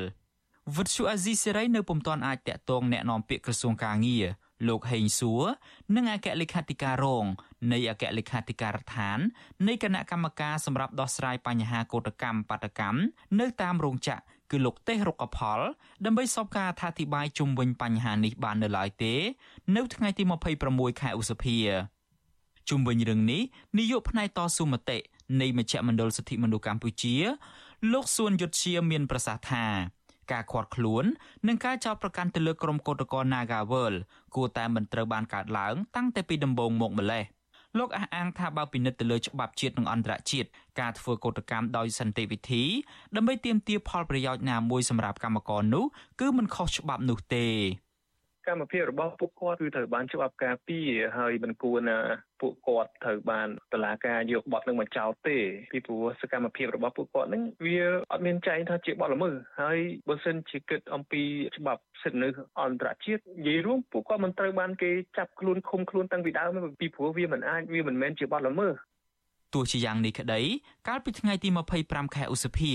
វិទ្យុអាស៊ីសេរីនៅពុំទាន់អាចតាក់ទងแนะនាំពាក្យក្រសួងការងារលោកហេងសួរនិងអគ្គលេខាធិការរងនៃអគ្គលេខាធិការដ្ឋាននៃគណៈកម្មការសម្រាប់ដោះស្រាយបញ្ហាកោតកម្មបាតកម្មនៅតាមរោងចក្រ គឺលោកទេសរុក្ខផល ដើម្បីសពការអធិប្បាយជុំវិញបញ្ហានេះបាននៅឡើយទេ នៅថ្ងៃទី26ខែឧសភាជុំវិញរឿងនេះនាយកផ្នែកតស៊ូមតិនៃមជ្ឈមណ្ឌលសិទ្ធិមនុស្សកម្ពុជា លោកសួនយុទ្ធជាមានប្រសាសន៍ថាការខាត់ខ្លួននិងការចោទប្រកាន់ទៅលើក្រុមកោតក្រ Nagawal គួរតែមិនត្រូវបានកើតឡើង តាំងតែពីដំបូងមកម្លេះ លោកអះអាងថាបើពិនិត្យទៅលើច្បាប់ជាតិនិងអន្តរជាតិការធ្វើកោតកម្មដោយសន្តិវិធីដើម្បីទាមទារផលប្រយោជន៍ណាមួយសម្រាប់កម្មករនោះគឺមិនខុសច្បាប់នោះទេ កម្មភាពរបស់ពួកគាត់គឺត្រូវបានច្បាប់ការពារហើយមិនគួរណាពួកគាត់ត្រូវបានតឡាការយកបទនឹងមកចោទទេពីព្រោះសកម្មភាពរបស់ពួកគាត់នឹងវាអត់មានចែងថាជាបទល្មើសហើយបើសិនជាគិតអំពីច្បាប់សិទ្ធិមនុស្សអន្តរជាតិនិយាយរួមពួកគាត់មិនត្រូវបានគេចាប់ខ្លួនឃុំខ្លួនតាំងពីដើមពីព្រោះវាមិនអាចវាមិនមែនជាបទល្មើស ទោះជាយ៉ាងនេះក្តីកាលពីថ្ងៃទី25ខែឧសភា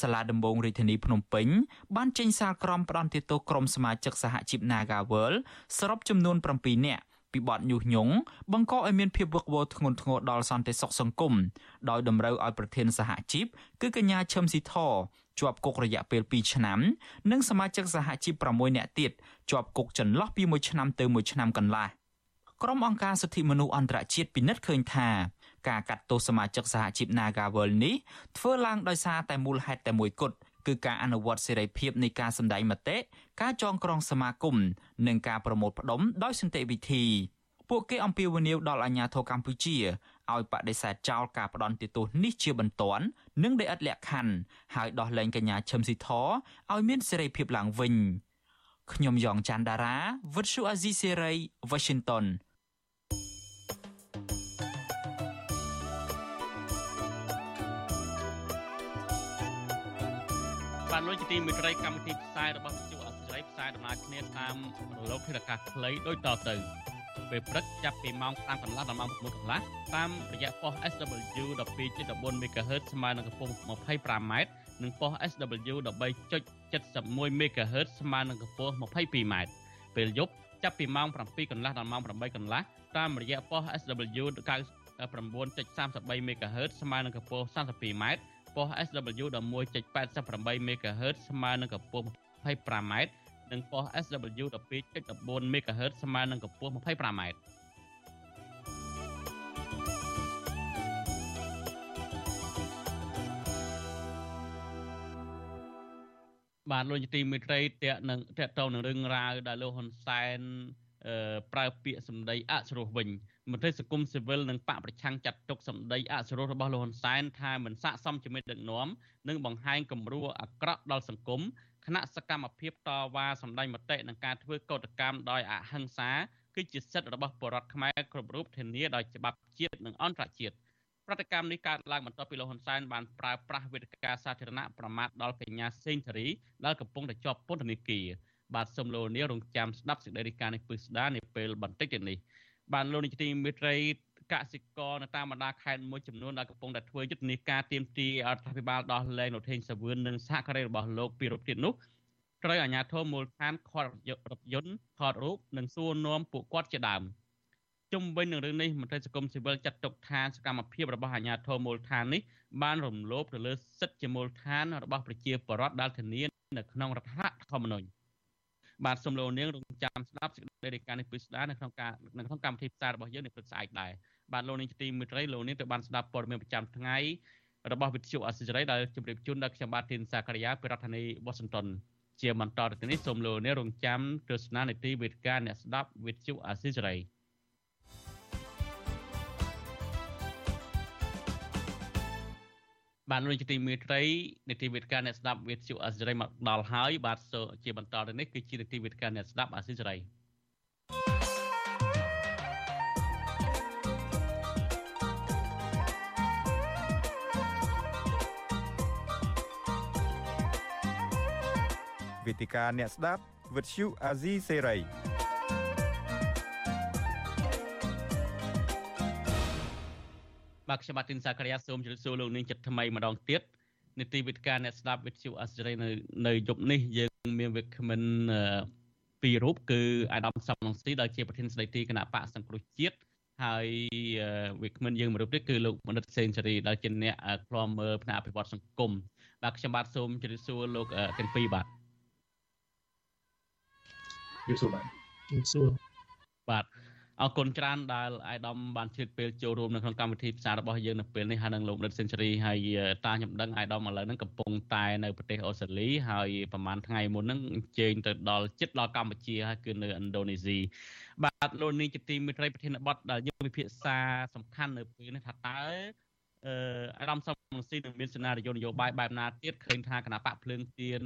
សាលាដំបងរាជធានីភ្នំពេញបានចេញសារក្រមផ្ដន្ទាទោសក្រុមសមាជិកសហជីព Nagawal សរុបចំនួន7នាក់ពីបទញុះញង់បង្កឲ្យមានភាពវឹកវរធ្ងន់ធ្ងរដល់សន្តិសុខសង្គមដោយតម្រូវឲ្យប្រធានសហជីពគឺកញ្ញាឈឹមស៊ីធជាប់គុករយៈពេល2ឆ្នាំ និងសមាជិកសហជីព6នាក់ទៀតជាប់គុកចន្លោះពី1ឆ្នាំទៅ1ឆ្នាំកន្លះក្រុមអង្គការសិទ្ធិមនុស្សអន្តរជាតិពិនិត្យឃើញថា ការកាត់ទោសសមាជិកសហជីព Nagawal នេះធ្វើឡើងដោយសារតែមូលហេតុតែមួយគត់គឺការអនុវត្តសេរីភាពនៃការសម្ដែងមតិការចងក្រងសមាគមនិងការប្រមូលផ្ដុំដោយសន្តិវិធីពួកគេអំពាវនាវដល់អាជ្ញាធរកម្ពុជាឲ្យបដិសេធចោលការផ្ដន់ទោសនេះជាបន្ទាន់និងដោយឥតលក្ខខណ្ឌហើយដោះលែងកញ្ញាឈឹមស៊ីធឲ្យមានសេរីភាពឡើងវិញខ្ញុំយ៉ងច័ន្ទដារាវិទ្យុអាស៊ីសេរី Washington លោកជាទីមេត្រីកម្មវិធីផ្សាយរបស់វិទ្យុអសរីផ្សាយដំណើរគ្នាតាមរលកធាតុអាកាសខ្លីដូចតទៅពេលព្រឹកចាប់ពីម៉ោង5កន្លះដល់ម៉ោង6កន្លះតាមរយៈប៉ុស SW 12.14 MHz ស្មើនឹងកម្ពស់ 25m និងប៉ុស SW 13.71 MHz ស្មើនឹងកម្ពស់ 22m ពេលយប់ចាប់ពីម៉ោង7កន្លះដល់ម៉ោង8កន្លះតាមរយៈប៉ុស SW 9.33 MHz ស្មើនឹងកម្ពស់ 32m ប៉ុស SW 11.88 MHz ស្មើនឹងកម្ពស់ 25m និងប៉ុស SW 12.14 MHz ស្មើនឹងកម្ពស់ 25m បាទលោកទីមេត្រីតេនឹងតេតទៅនឹងរឿងរ៉ាវដែលលោកហ៊ុនសែនប្រើពាក្យសម្ដីអសុរោះវិញ មន្ត្រីសង្គមស៊ីវិលនិងបកប្រឆាំងចាត់ទុកសម្ដីអសុរោះរបស់លោកហ៊ុនសែនថាមិនស័ក្តិសមជាមេដឹកនាំនិងបង្ហាញគំរូអាក្រក់ដល់សង្គមគណៈសកម្មភាពតវ៉ាសម្ដែងមតិនិងការធ្វើកោតកម្មដោយអហិង្សាគឺជាសិទ្ធិរបស់ប្រជាពលរដ្ឋខ្មែរគ្រប់រូបធានាដោយច្បាប់ជាតិនិងអន្តរជាតិប្រតិកម្មនេះកើតឡើងបន្ទាប់ពីលោកហ៊ុនសែនបានប្រើប្រាស់វេទិកាសាធារណៈប្រមាថដល់កញ្ញាសេងធារីដែលកំពុងតែជាប់ពន្ធនាគារបាទសូមលោកនាងរងចាំស្ដាប់សេចក្តីរាយការណ៍នេះពឹស្ដានាពេលបន្តិចទៀតនេះ បានលោកនាយកទីមេត្រីកសិករនៅតាមបណ្ដាខេត្តមួយចំនួនដែលកំពុងតែធ្វើយុទ្ធនាការទៀមទីរដ្ឋាភិបាលដោះលែងលោកថេងសាវឿននិងសហការីរបស់លោកពីរូបទៀតនោះត្រូវអាជ្ញាធរមូលដ្ឋានខាត់រថយន្តថតរូបនិងសួរនាំពួកគាត់ជាដើមជុំវិញនឹងរឿងនេះមន្ត្រីសង្គមស៊ីវិលចាត់ទុកថាសកម្មភាពរបស់អាជ្ញាធរមូលដ្ឋាននេះបានរំលោភទៅលើសិទ្ធិជាមូលដ្ឋានរបស់ប្រជាពលរដ្ឋដែលធានានៅក្នុងរដ្ឋធម្មនុញ្ញ បាទសូមលោកនាងរងចាំស្ដាប់សេចក្តីរាយការណ៍នេះពីស្ដារនៅក្នុងការនៅក្នុងកម្មវិធីផ្សាយរបស់យើងនៅព្រឹកស្អែកដែរបាទលោកនាងទីមេត្រីលោកនាងទៅបានស្ដាប់ព័ត៌មានប្រចាំថ្ងៃរបស់វិទ្យុអសិរ័យដែលជម្រាបជូនដល់ខ្ញុំបាទធីនសាករិយាពីរដ្ឋធានីវ៉ាស៊ីនតោនជាបន្តទៅនេះសូមលោកអ្នករងចាំទស្សនានីតិវេទិកាអ្នកស្ដាប់វិទ្យុអសិរ័យ បានលោកទីមេត្រីនីតិវេទិកាអ្នកស្ដាប់វិទ្យុអសិរ័យមកដល់ហើយបាទជាបន្តទៅនេះគឺជានីតិវេទិកាអ្នកស្ដាប់អសិរ័យវេទិកាអ្នកស្ដាប់វិទ្យុអាស៊ីសេរី បាទខ្ញុំបាទទីនសាករិយាសូមជម្រាបសួរលោកនាងចិត្តថ្មីម្ដងទៀតនីតិវិទ្យាអ្នកស្ដាប់វិទ្យុអាស៊ីសេរីនៅនៅយប់នេះយើងមានវិក្កាមិនពីររូបគឺអាដាមសំឡុងស៊ីដែលជាប្រធានស្ដីទីគណៈបកសង្គ្រោះជាតិហើយវិក្កាមិនយើងមួយរូបទៀតគឺលោកមនិតសេនស៊ូរីដែលជាអ្នកខ្លាំមើលផ្នែកអភិវឌ្ឍសង្គមបាទខ្ញុំបាទសូមជម្រាបសួរលោកទាំងពីរបាទជំរាបសួរបាទជំរាបសួរបាទ អរគុណច្រើនដែលអាយដាមបានជឿពេលចូលរួមនៅក្នុងកម្មវិធីផ្សាយរបស់យើងនៅពេលនេះហើយនឹងលោកដិតសេនស៊ូរីហើយតាខ្ញុំដឹងអាយដាមឥឡូវហ្នឹងកំពុងតែនៅប្រទេសអូស្ត្រាលីហើយប្រហែលថ្ងៃមុនហ្នឹងអញ្ជើញទៅដល់ជិតដល់កម្ពុជាហើយគឺនៅឥណ្ឌូនេស៊ីបាទលោកនេះជាទីមេត្រីប្រធានបទដែលយើងពិភាក្សាសំខាន់នៅពេលនេះថាតើអឺអាដាមសំស៊ីនឹងមានសេណារីយ៉ូនយោបាយបែបណាទៀតឃើញថាគណៈបកភ្លើងទៀន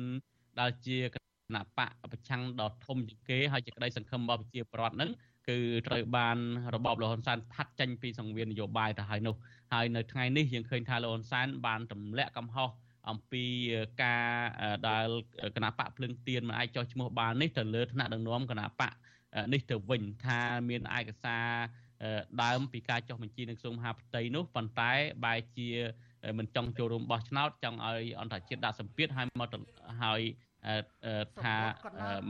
ដែលជាគណៈបកប្រឆាំងដ៏ធំជាងគេហើយជាក្តីសង្ឃឹមរបស់ប្រជាពលរដ្ឋហ្នឹង គឺត្រូវបានរបបលហ៊ុនសែនផាត់ចេញពីសង្វៀននយោបាយទៅហើយនោះហើយនៅថ្ងៃនេះយើងឃើញថាលហ៊ុនសែនបានទម្លាក់កំហុសអំពីការដែលគណៈបកភ្លឹងទៀនមិនអាចចោះឈ្មោះបាននេះទៅលើថ្នាក់ដឹកនាំគណៈបកនេះទៅវិញថាមានឯកសារដើមពីការចុះបញ្ជីនៅក្រសួងមហាផ្ទៃនោះប៉ុន្តែបែរជាមិនចង់ចូលរួមបោះឆ្នោតចង់ឲ្យអន្តរជាតិដាក់សម្ពាធឲ្យមកហើយ ថា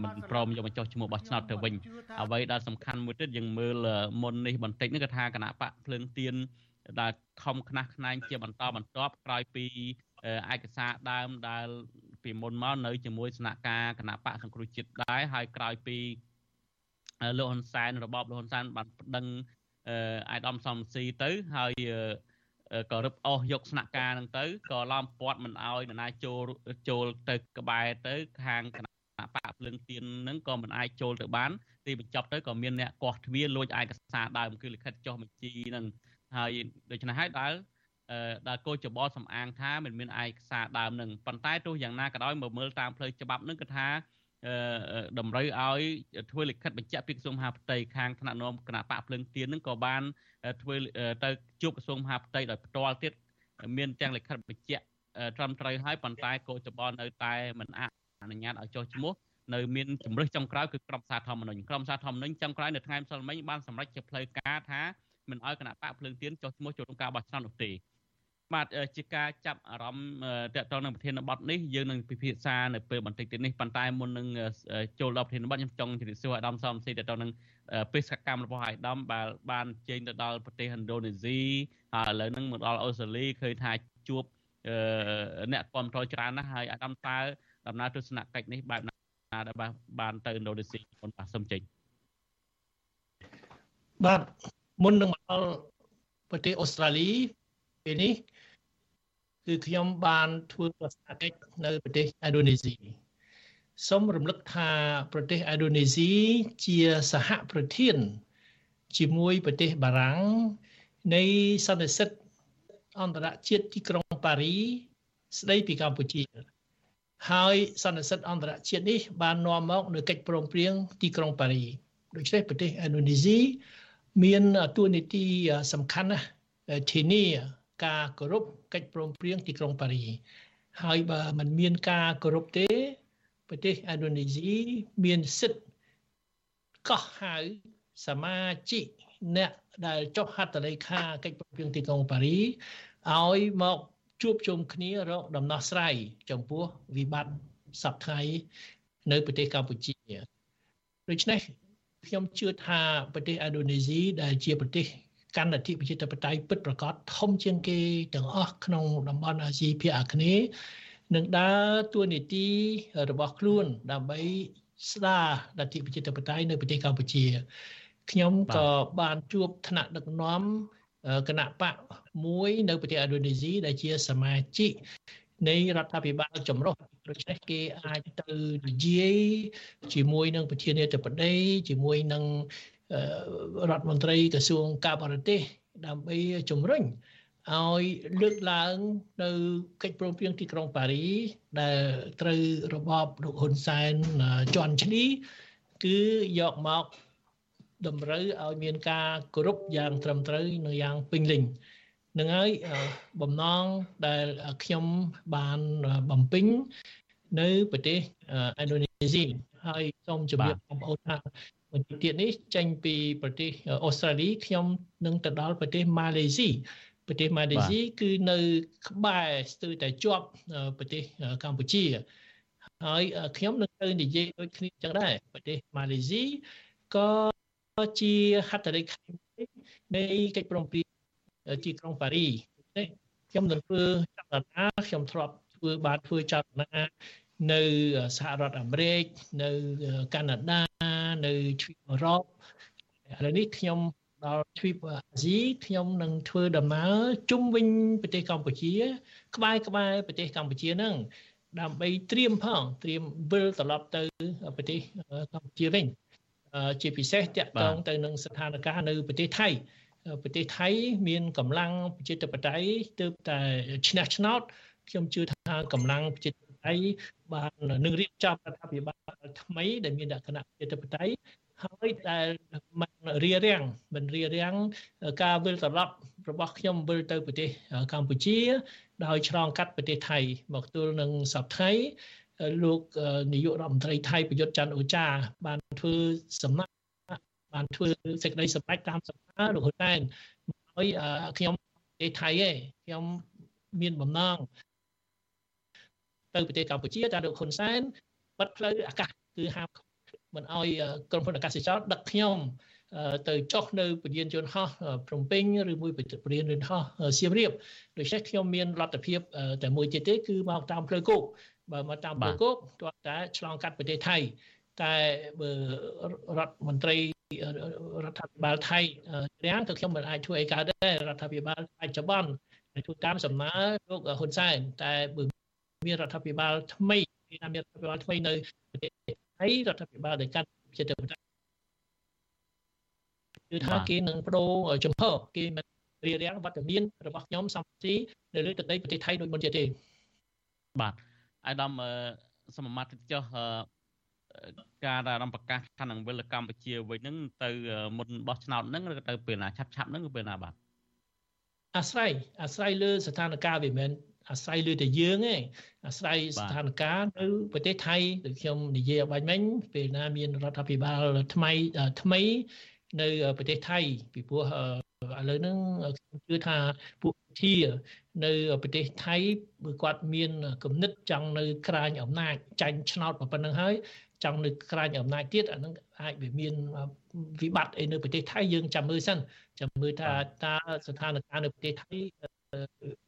មិនព្រមយកមកចុះឈ្មោះបោះឆ្នោតទៅវិញអ្វីដែលសំខាន់មួយទៀតយើងមើលមុននេះបន្តិចនេះគឺថាគណៈបកភ្លើងទៀនដែលខំខ្នះខ្នែងជាបន្តបន្ទាប់ក្រោយពីឯកសារដើមដែលពីមុនមកនៅជាមួយស្នាក់ការគណៈបកសង្គ្រោះជាតិដែរហើយក្រោយពីលោកហ៊ុនសែនរបបលោកហ៊ុនសែនបានប្តឹងអាយដាមសំស៊ីទៅហើយ ក៏រឹបអស់យកស្នាក់ការហ្នឹងទៅក៏ឡោមព័ទ្ធមិនអោយនរណាចូលចូលទៅក្បែរទៅខាងគណៈបកភ្លឹងទៀនហ្នឹងក៏មិនអាចចូលទៅបានទីបញ្ចប់ទៅក៏មានអ្នកកោះទ្វារលួចឯកសារដើមគឺលិខិតចុះបញ្ជីហ្នឹងហើយដូច្នេះហើយដែលដែលគោចបលសំអាងថាមិនមានឯកសារដើមនឹងប៉ុន្តែទោះយ៉ាងណាក៏ដោយមកមើលតាមផ្លូវច្បាប់នឹងគឺថា តម្រូវឲ្យធ្វើលិខិតបញ្ជាក់ពីក្រសួងមហាផ្ទៃខាងថ្នាក់នាំគណៈបកភ្លឹងទៀននឹងក៏បានធ្វើទៅជួបក្រសួងមហាផ្ទៃដោយផ្ទាល់ទៀតមានទាំងលិខិតបញ្ជាក់ត្រឹមត្រូវហើយប៉ុន្តែគោចបលនៅតែមិនអនុញ្ញាតឲ្យចុះឈ្មោះនៅមានជំរឹះចុងក្រោយគឺក្រុមសារធម្មនុញ្ញក្រុមសារធម្មនុញ្ញចុងក្រោយនៅថ្ងៃម្សិលមិញបានសម្រេចជាផ្លូវការថាមិនឲ្យគណៈបកភ្លើងទៀនចុះឈ្មោះចូលក្នុងការបោះឆ្នោតនោះទេ បាទជាការចាប់អារម្មណ៍តកតងនឹងប្រធានបទនេះយើងនឹងពិភាក្សានៅពេលបន្តិចទៀតនេះប៉ុន្តែមុននឹងចូលដល់ប្រធានបទខ្ញុំចង់ជម្រាបសួរអាដាមសំស៊ីតកតងនឹងបេសកកម្មរបស់អាដាមបានបានជើញទៅដល់ប្រទេសឥណ្ឌូនេស៊ីហើយឥឡូវហ្នឹងមកដល់អូស្ត្រាលីឃើញថាជួបអ្នកគ្រប់គ្រងច្រើនណាស់ហើយអាដាមតើដំណើរទស្សនកិច្ចនេះបែបណាដែលបានទៅឥណ្ឌូនេស៊ីមុនបាទសូមចេញបាទមុននឹងមកដល់ប្រទេសអូស្ត្រាលីពេលនេះ គឺខ្ញុំបានធ្វើទស្សនកិច្ចនៅប្រទេសឥណ្ឌូនេស៊ីសូមរំលឹកថាប្រទេសឥណ្ឌូនេស៊ីជាសហប្រធាន ជាមួយប្រទេសបារាំងនៃសន្និសីទអន្តរជាតិទីក្រុងប៉ារីស្ដីពីកម្ពុជា ហើយសន្និសីទអន្តរជាតិនេះ បាននាំមកនូវកិច្ចព្រមព្រៀងទីក្រុងប៉ារីដូច្នេះប្រទេសឥណ្ឌូនេស៊ីមានតួនាទីសំខាន់ណាស់ធានា ការគោរពកិច្ចព្រមព្រៀងទីក្រុងប៉ារី ហើយបើมันមានការគោរពទេប្រទេសឥណ្ឌូនេស៊ីមានសិទ្ធិកោះហៅសមាជិកអ្នកដែលចុះហត្ថលេខាកិច្ចព្រមព្រៀងទីក្រុងប៉ារីឲ្យមកជួបជុំគ្នារកដំណោះស្រាយចំពោះវិបត្តិសពថ្ងៃនៅប្រទេសកម្ពុជាដូច្នេះខ្ញុំជឿថាប្រទេសឥណ្ឌូនេស៊ីដែលជាប្រទេស កាន់អធិបតេយ្យបតេយ្យពិតប្រកបធំជាងគេទាំងអស់ក្នុងតំបន់អាស៊ីភាគអាគ្នេយ៍នឹងដើរតួនាទីរបស់ខ្លួន ដើម្បីស្ដារលទ្ធិប្រជាធិបតេយ្យនៅប្រទេសកម្ពុជាខ្ញុំក៏បានជួបថ្នាក់ដឹកនាំគណៈបកមួយនៅប្រទេសឥណ្ឌូនេស៊ីដែលជាសមាជិកនៃរដ្ឋាភិបាលចម្រុះដូច្នេះគេអាចទៅនិយាយជាមួយនឹងប្រធានាធិបតីជាមួយនឹង រដ្ឋមន្ត្រីក្រសួងការបរទេសដើម្បីជំរុញឲ្យលើកឡើងនៅកិច្ចព្រមព្រៀងទីក្រុងប៉ារីដែលត្រូវរបបលោកហ៊ុនសែនជន់ឈ្លីគឺយកមកតម្រូវឲ្យមានការគោរពយ៉ាងត្រឹមត្រូវនិងយ៉ាងពេញលេញនឹងហើយបំណងដែលខ្ញុំបានបំពេញនៅប្រទេសឥណ្ឌូនេស៊ីហើយសូមជម្រាបបងប្អូនថា បន្តិចទៀតនេះចេញពីប្រទេសអូស្ត្រាលីខ្ញុំនឹងទៅដល់ប្រទេសម៉ាឡេស៊ីប្រទេសម៉ាឡេស៊ីគឺនៅក្បែរស្ទើរតែជាប់ប្រទេសកម្ពុជាហើយខ្ញុំនឹងទៅនិយាយដូចគ្នាចឹងដែរប្រទេសម៉ាឡេស៊ីក៏ជាហត្ថលេខានៃកិច្ចព្រមព្រៀងទីក្រុងប៉ារីនេះខ្ញុំនឹងធ្វើចលនាខ្ញុំធ្លាប់ធ្វើបានធ្វើចលនា នៅសហរដ្ឋអាមេរិកនៅកាណាដានៅទ្វីបអឺរ៉ុបឥឡូវនេះខ្ញុំដល់ទ្វីបអាស៊ីខ្ញុំនឹងធ្វើដំណើរជុំវិញប្រទេសកម្ពុជា ក្បែរក្បែរប្រទេសកម្ពុជាហ្នឹងដើម្បីត្រៀមផងត្រៀមវិលត្រឡប់ទៅប្រទេសកម្ពុជាវិញជាពិសេសតាក់ទងទៅនឹងស្ថានភាពនៅប្រទេសថៃប្រទេសថៃមានកម្លាំងប្រជាធិបតេយ្យទើបតែឈ្នះឆ្នោតខ្ញុំជឿថាកម្លាំងប្រជាធិបតេ យ្យបាននឹងរៀបចំរដ្ឋាភិបាលថ្មី ដែលមានលក្ខណៈប្រជាធិបតេយ្យហើយដែលមិនរៀបរៀងមិនរៀបរៀងការវិលត្រឡប់របស់ខ្ញុំវិលទៅប្រទេសកម្ពុជា ដោយឆ្លងកាត់ប្រទេសថៃ មកទល់នឹងសប្តាហ៍លោកនាយករដ្ឋមន្ត្រីថៃប្រយុទ្ធច័ន្ទអូចា បានធ្វើសំណាក់បានធ្វើសេចក្តីសម្រេចតាមសំណើលោកហ៊ុនសែនហើយខ្ញុំប្រទេសថៃឯងខ្ញុំមានបំណង ទៅប្រទេសកម្ពុជាតែលោកហ៊ុនសែនបិទផ្លូវអាកាសគឺហាមមិនអោយក្រុមហ៊ុនអាកាសចរដឹកខ្ញុំទៅចុះនៅពលានយន្តហោះភ្នំពេញឬមួយពលានយន្តហោះសៀមរាបដូច្នេះខ្ញុំមានលទ្ធភាពតែមួយទៀតទេគឺមកតាមផ្លូវគោកបើមកតាមផ្លូវគោកទាល់តែឆ្លងកាត់ប្រទេសថៃតែបើរដ្ឋមន្ត្រីរដ្ឋាភិបាលថៃរាំងក៏ខ្ញុំមិនអាចធ្វើអីកើតដែររដ្ឋាភិបាលបច្ចុប្បន្នធ្វើតាមសំណើលោកហ៊ុនសែនតែបើ មានរដ្ឋាភិបាលថ្មីមានរដ្ឋាភិបាលថ្មីនៅប្រទេសថៃរដ្ឋាភិបាលដែលកាត់ចិត្តទៅគឺថាគេនឹងបដូរចំហគេមិនរៀបរៀងវត្តមានរបស់ខ្ញុំសំទីនៅលើទឹកដីប្រទេសថៃដូចមុនទៀតទេបាទអាយដាមសមមតិចុះការដែលរំប្រកាសថានឹងវិលកម្ពុជាវិញហ្នឹងទៅមុនបោះឆ្នោតហ្នឹងឬទៅពេលណាឆាប់ឆាប់ហ្នឹងគឺពេលណាបាទអាស្រ័យអាស្រ័យលើស្ថានភាពវាមិន អាស្រ័យលើតែយើងទេអាស្រ័យស្ថានភាពនៅប្រទេសថៃដូចខ្ញុំនិយាយឲ្យបាញ់មិញពេលណាមានរដ្ឋាភិបាលថ្មីថ្មីនៅប្រទេសថៃពីព្រោះឥឡូវហ្នឹងខ្ញុំជឿថាពួកជានៅប្រទេសថៃបើគាត់មានគំនិតចង់នៅក្រាញអំណាចចាញ់ឆ្នោតប៉ុណ្្នឹងហើយចង់នៅក្រាញអំណាចទៀតអានឹងអាចវាមានវិបត្តិអីនៅប្រទេសថៃយើងចាំមើលសិនចាំមើលថាតើស្ថានភាពនៅប្រទេសថៃ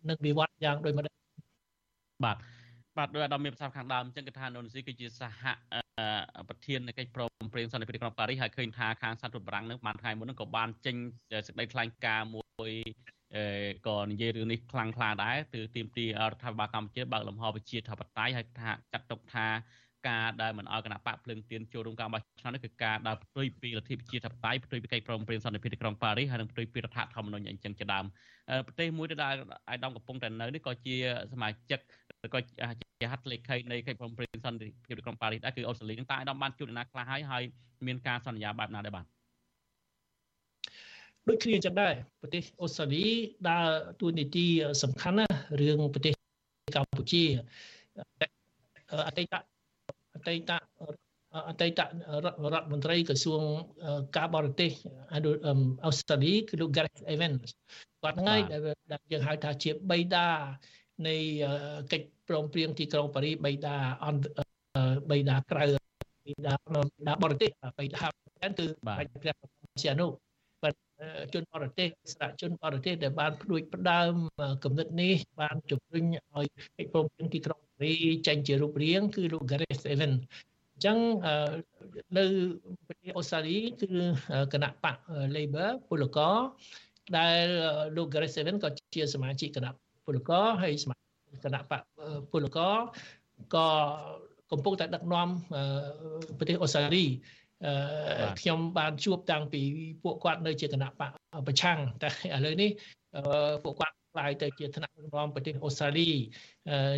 នឹងវិវត្តយ៉ាងដូចម្ដេចបាទបាទដោយអាដាមមានប្រសាសន៍ខាងដើមអញ្ចឹងគឺថានូនស៊ីគឺជាសហប្រធាននៃកិច្ចព្រមព្រៀងសន្តិភាពក្រុងប៉ារីសហើយឃើញថាខាងសាធារណរដ្ឋបារាំងនឹងបានថ្ងៃមុននឹងក៏បានចេញសេចក្តីថ្លែងការណ៍មួយក៏និយាយរឿងនេះខ្លាំងខ្លាដែរគឺទីមទីរដ្ឋាភិបាលកម្ពុជាបើកលំហប្រជាធិបតេយ្យហើយថាចាត់ទុកថា ការដែលមិនអោយគណៈបកភ្លើងទៀនចូលរួមការបោះឆ្នោតនេះគឺការដែលផ្ទុយពីលទ្ធិប្រជាធិបតេយ្យផ្ទុយពីកិច្ចព្រមព្រៀងសន្តិភាពទីក្រុងប៉ារីសហើយនិងផ្ទុយពីរដ្ឋធម្មនុញ្ញអញ្ចឹងជាដើមប្រទេសមួយដែលអាយដាមកំពុងតែនៅនេះក៏ជាសមាជិកក៏ជាហត្ថលេខីនៃកិច្ចព្រមព្រៀងសន្តិភាពទីក្រុងប៉ារីសដែរគឺអូស្ត្រាលីនឹងតើអាយដាមបានជួបអ្នកណាខ្លះហើយហើយមានការសន្យាបែបណាដែរបាទដូចគ្នាចឹងដែរប្រទេសអូស្ត្រាលីដើរតួនាទីសំខាន់ណារឿងប្រទេសកម្ពុជាអតីតអ តីតអតីតរដ្ឋមន្ត្រីក្រសួងការបរទេសអូស្ត្រាលីគឺលោក Gareth Evans គាត់ហ្នឹងហើយដែលយើងហៅថាជាបៃតានៃកិច្ចព្រមព្រៀងទីក្រុងប៉ារីបៃតាអន្តបៃតាក្រៅបៃតាបរទេសបៃតាគឺបៃតាជាអនុជនបរទេសស្រាជនបរទេសដែលបានផ្ដួចផ្ដើមគំនិតនេះបានជំរុញឲ្យកិច្ចព្រមព្រៀងទីក្រុងប៉ា រីចេញជារូបរាង គឺលោក Gareth Evans អញ្ចឹងនៅប្រទេសអូស្ត្រាលីគឺគណៈបក Labor ពលករដែលលោក Gareth Seven ក៏ជាសមាជិកគណៈពលករហើយសមាជិកគណៈបកពលករក៏កំពុងតែដឹកនាំប្រទេសអូស្ត្រាលីខ្ញុំបានជួបតាំងពីពួកគាត់នៅជាគណៈបកប្រឆាំងតែឥឡូវនេះពួកគាត់ ខ្លាយទៅជាថ្នាក់ដឹកនាំប្រទេសអូស្ត្រាលី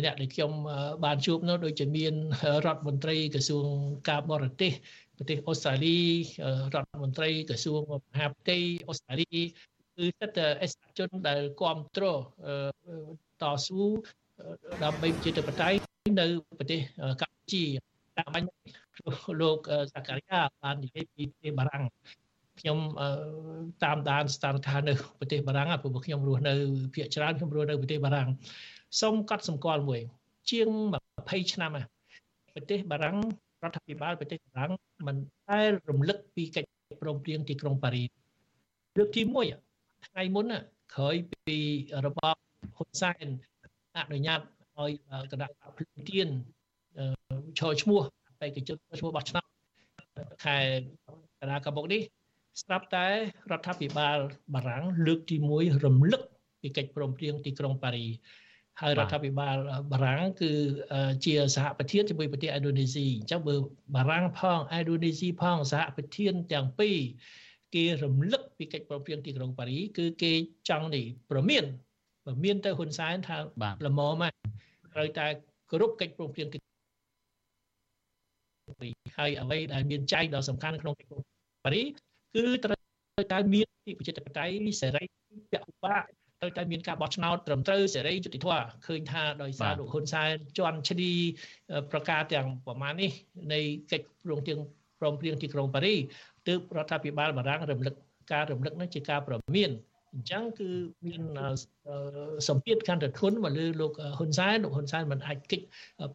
អ្នកដែលខ្ញុំបានជួបនោះដូចជាមានរដ្ឋមន្ត្រីក្រសួងការបរទេសប្រទេសអូស្ត្រាលីរដ្ឋមន្ត្រីក្រសួងមហាផ្ទៃអូស្ត្រាលីគឺស្ថិតតែអេសជនដែលគ្រប់គ្រងតស៊ូដើម្បីជាតបតៃនៅប្រទេសកម្ពុជាតាមបាញ់លោកសាការីយ៉ាបាននិយាយពីប្រទេសបារាំង ខ្ញុំតាមដានស្ថានភាពនៅប្រទេសបារាំងព្រោះខ្ញុំរស់នៅភាគច្រើនខ្ញុំរស់នៅប្រទេសបារាំងសូមកត់សម្គាល់មួយ ជាង20ឆ្នាំហើយប្រទេសបារាំងរដ្ឋាភិបាលប្រទេសបារាំងមិនដែលរំលឹកពីកិច្ចព្រមព្រៀងទីក្រុងប៉ារីសលើកទី1ថ្ងៃមុនក្រោយពីរបបហ៊ុនសែនអនុញ្ញាតឲ្យគណៈភ្លឹងទៀនឈរឈ្មោះបេក្ខជនឈ្មោះបោះឆ្នោតខែកណ្ដាលកបុកនេះ ស្រាប់តែរដ្ឋាភិបាលបារាំងលើកទី1រំលឹកពីកិច្ចព្រមព្រៀងទីក្រុងប៉ារីហើយរដ្ឋាភិបាលបារាំងគឺជាសហប្រធានជាមួយប្រទេសឥណ្ឌូនេស៊ីអញ្ចឹងបើបារាំងផងឥណ្ឌូនេស៊ីផងសហប្រធានទាំងពីរគេរំលឹកពីកិច្ចព្រមព្រៀងទីក្រុងប៉ារី គឺគេចង់នេះប្រមានប្រមានទៅហ៊ុនសែនថាល្មមត្រូវតែគ្រប់កិច្ចព្រមព្រៀងទីហើយអ្វីដែលមានចែកដ៏សំខាន់ក្នុងកិច្ចព្រមប៉ារី គឺត្រូវតែមានទីប្រជាធិបតេយ្យសេរីពហុបកត្រូវតែមានការបោះឆ្នោតត្រឹមត្រូវសេរីយុត្តិធម៌ឃើញថាដោយសារលោកហ៊ុនសែនជន់ឈ្លីប្រកាសទាំងប្រមាណនេះនៃកិច្ចព្រមព្រៀងព្រមព្រៀងទីក្រុងប៉ារីទើបរដ្ឋាភិបាលបារាំងរំលឹកការរំលឹកនេះជាការប្រមានអញ្ចឹងគឺមានសម្ពាធកាន់តែធ្ងន់មកលើលោកហ៊ុនសែនលោកហ៊ុនសែនមិនអាចគិត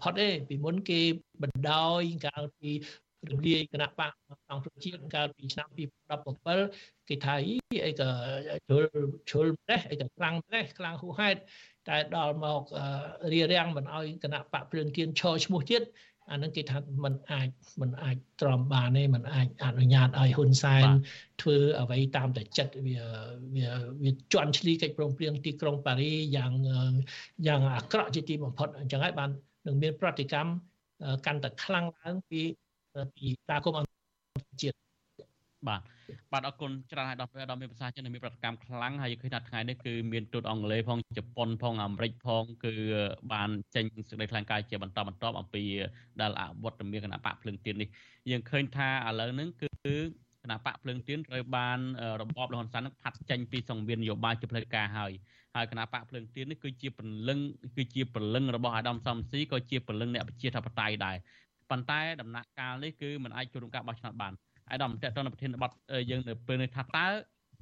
ផុតទេពីមុនគេបណ្ដោយកាលពី រំលាយគណៈបកអង្គជាតិកាលពីឆ្នាំ2017គេថាអីក៏ជ្រុលជ្រុលម្លេះអីក៏ខ្លាំងម្លេះខ្លាំងហួសហេតុតែដល់មករៀបរៀងមិនអោយគណៈបកភ្លើងទៀនឈរឈ្មោះទៀតអានឹងគេថាมันអាចมันអាចទ្រាំបានទេมันអាចអនុញ្ញាតឲ្យហ៊ុនសែនធ្វើអ្វីតាមតែចិត្តវាវាវាជន់ឈ្លីកិច្ចព្រមព្រៀងទីក្រុងប៉ារីយ៉ាងយ៉ាងអាក្រក់ជាទីបំផុតអញ្ចឹងហើយបាននឹងមានប្រតិកម្មកាន់តែខ្លាំងឡើងពី ពីតាគុំអន្តរជាតិបាទបាទអរគុណច្រើនហើយដល់ពេលដល់មានភាសាចិនមានប្រតិកម្មខ្លាំងហើយឃើញថាថ្ងៃនេះគឺមានទូតអង់គ្លេសផងជប៉ុនផងអាមេរិកផង គឺបានចេញសេចក្តីថ្លែងការណ៍ជាបន្តបន្ទាប់អំពីដែលអវត្តមានគណៈបកភ្លើងទៀននេះយើងឃើញថាឥឡូវហ្នឹងគឺគណៈបកភ្លើងទៀនត្រូវបានរបបលហ៊ុនសែននឹងផាត់ចេញពីសង្វៀននយោបាយជាផ្លូវការហើយហើយគណៈបកភ្លើងទៀននេះគឺជាពលឹងគឺជាពលឹងរបស់អាដាមសំស៊ីក៏ជាពលឹងអ្នកប្រជាធិបតេយ្យដែរ ប៉ុន្តែដំណាក់កាលនេះគឺมันអាចចូលរួមការបោះឆ្នោតបានអាយដាមតេតនប្រធានបတ်យើងនៅពេលនេះថាតើ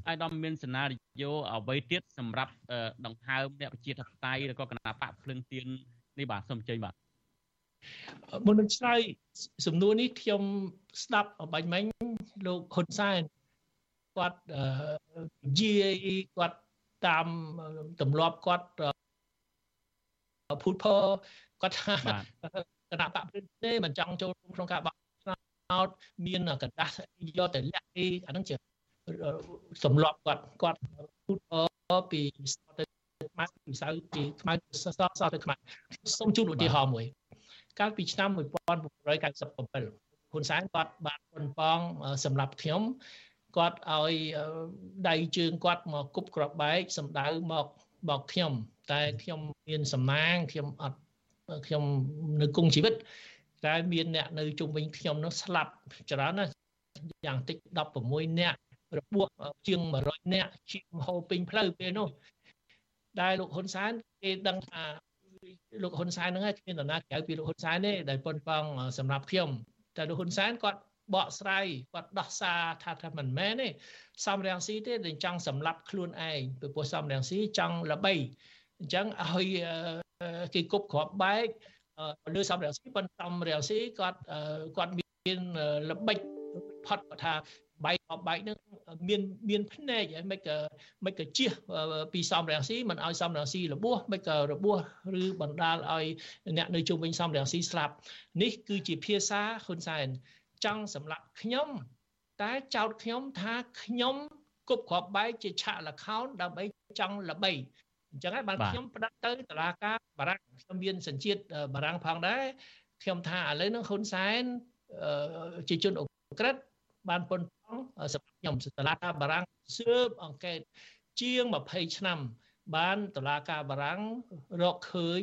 អាយដាមមានសេណារីយ៉ូអ្វីទៀតសម្រាប់ដង្ហើមអ្នកប្រជាធិបតេយ្យឬក៏គណៈបកភ្លឹងទៀននេះបាទសូមចេញបាទមុននឹងឆ្លើយសំណួរនេះខ្ញុំស្ដាប់បាញ់មិញលោកហ៊ុនសែនគាត់និយាយគាត់តាមទម្លាប់គាត់ភូតផគាត់ថា គណៈបកព្រឹទ្ធទេមិនចង់ចូលរួមក្នុងការបោះឆ្នោតមានកដាស់យកទៅលាក់អីអាហ្នឹងជាសម្លប់គាត់គាត់พูดពីសទៅខ្មៅពីសៅពីខ្មៅសសសទៅខ្មៅសូមជូនឧទាហរណ៍មួយ កាលពីឆ្នាំ1997ហ៊ុនសែនគាត់បានប៉ុនប៉ងសម្រាប់ខ្ញុំគាត់ឲ្យដៃជើងគាត់មកគប់ក្របបែកសម្ដៅមកបោកខ្ញុំ តែខ្ញុំមានសំណាងខ្ញុំអត់ ខ្ញុំនៅគង់ជីវិត តែមានអ្នកនៅជុំវិញខ្ញុំនោះស្លាប់ច្រើនណាស់យ៉ាងតិច16នាក់របួសជាង100នាក់ជាងហូរពេញផ្លូវពេលនោះដែលលោកហ៊ុនសែនគេដឹងថាលោកហ៊ុនសែនហ្នឹងគ្មាននរណាក្រៅពីលោកហ៊ុនសែនទេដែលប៉ុនប៉ងសម្រាប់ខ្ញុំតែលោកហ៊ុនសែនគាត់បកស្រាយគាត់ដោះសារថាថាមិនមែនទេសំរងស៊ីទេដែលចង់សម្លាប់ខ្លួនឯងពីព្រោះសំរងស៊ីចង់ល្បី អញ្ចឹងឲ្យគេគប់គ្រាប់បែកលើសំរងស៊ីប៉ុន្តែសំរងស៊ីគាត់គាត់មានល្បិចផុតគាត់ថាបែកគ្រាប់បែកនឹងមានមានភ្នែកហើយមិនក៏មិនក៏ជះពីសំរងស៊ីមិនឲ្យសំរងស៊ីរបួសមិនក៏របួសឬបណ្ដាលឲ្យអ្នកនៅជុំវិញសំរងស៊ីស្លាប់នេះគឺជាភាសាហ៊ុនសែនចង់សម្លាប់ខ្ញុំ តែចោតខ្ញុំថាខ្ញុំគគប់គ្រាប់បែកជាឆាកលខោនដើម្បីចង់ល្បី អញ្ចឹងហើយបានខ្ញុំផ្ដាច់ទៅតឡាការបារាំងខ្ញុំមានសញ្ជាតិបារាំងផងដែរខ្ញុំថាឥឡូវហ្នឹងហ៊ុនសែនជាជនអក្រិតបានប៉ុនប៉ងសម្រាប់ខ្ញុំតឡាការបារាំងស៊ើបអង្កេតជាង20ឆ្នាំ បានតឡាការបារាំងរកឃើញ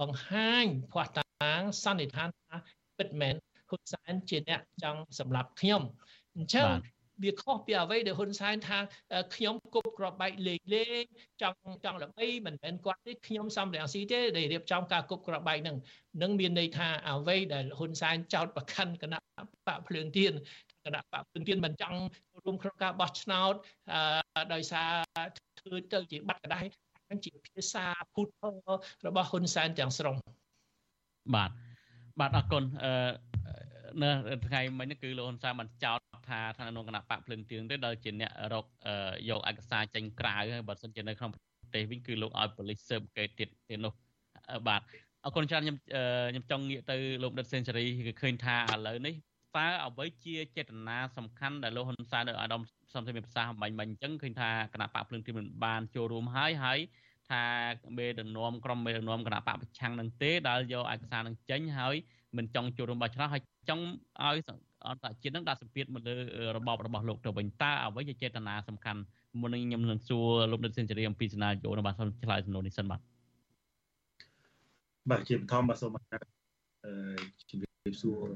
បង្ហាញភ័ស្តុតាងសន្និដ្ឋានថាពិតមែនហ៊ុនសែនជាអ្នកចង់សម្លាប់ខ្ញុំអញ្ចឹង វាខុសពីអ្វីដែលហ៊ុនសែនថាខ្ញុំគប់ក្របបែកលេងលេងចង់ចង់ល្បីមិនមែនគាត់ទេខ្ញុំសំរងស៊ីទេដែលរៀបចំការគប់ក្របបែកនឹងនឹងមានន័យថាអ្វីដែលហ៊ុនសែនចោតប្រកាន់គណៈបកភ្លើងទៀនគណៈបកភ្លើងទៀនមិនចង់រួមក្នុងការបោះឆ្នោតដោយសារធ្វើទៅជាបាត់កដាយនឹងជាភាសាពុទ្ធរបស់ហ៊ុនសែនទាំងស្រុងបាទបាទអរគុណអឺនៅថ្ងៃមិញនេះគឺលោកហ៊ុនសែនបានចោទ ថាថាក្នុងគណៈបកភ្លឹងទៀងទេដែលជាអ្នករកយកឯកសារចេញក្រៅហើយបើសិនជានៅក្នុងប្រទេសវិញគឺលោកឲ្យប៉ូលីសស៊ើបអង្កេតទៀតទៀតនោះបាទអរគុណច្រើនខ្ញុំខ្ញុំចង់ងាកទៅលោកដិតសេនស៊ូរីគឺឃើញថាឥឡូវនេះតើអ្វីជាចេតនាសំខាន់ដែលលោកហ៊ុនសែននៅអាដាមសំទិមានប្រសាសន៍បាញ់មិញអញ្ចឹងឃើញថាគណៈបកភ្លឹងទីមិនបានចូលរួមហើយហើយថាមេដឹកនាំក្រុមមេដឹកនាំគណៈបកប្រឆាំងនឹងទេដែលយកឯកសារនឹងចេញហើយមិនចង់ចូលរួមបោះឆ្នោតហើយចង់ឲ្យ អន្តរជាតិនឹងដាក់សម្ពាធមកលើរបបរបស់លោកទៅវិញតើអ្វីជាចេតនាសំខាន់មុននឹងខ្ញុំនឹងសួរលោកដិតសេនស៊ូរីអំពីសនាយោនៅបាទសូមឆ្លើយសំណួរនេះសិនបាទបាទជាបឋមបាទសូមអឺជំរាបសួរ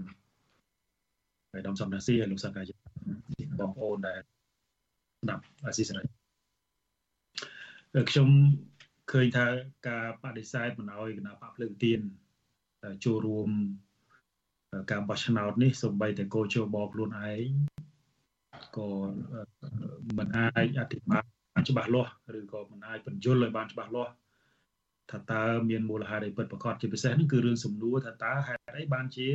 ហើយដំសំណាស៊ីហើយលោកសាកាយបងប្អូនដែលស្ដាប់អាស៊ីសេរីខ្ញុំឃើញថាការបដិសេធមិនអោយគណៈបកភ្លើងទៀនចូលរួម ការបោះឆ្នោតនេះសូម្បីតែកោជបខ្លួនឯងក៏មិនអាចអធិប្បាយច្បាស់លាស់ឬក៏មិនអាចបញ្យល់ឲ្យបានច្បាស់លាស់ថាតើមានមូលហេតុអីពិតប្រាកដជាពិសេសហ្នឹងគឺរឿងសំណួរថាតើហេតុអីបានជា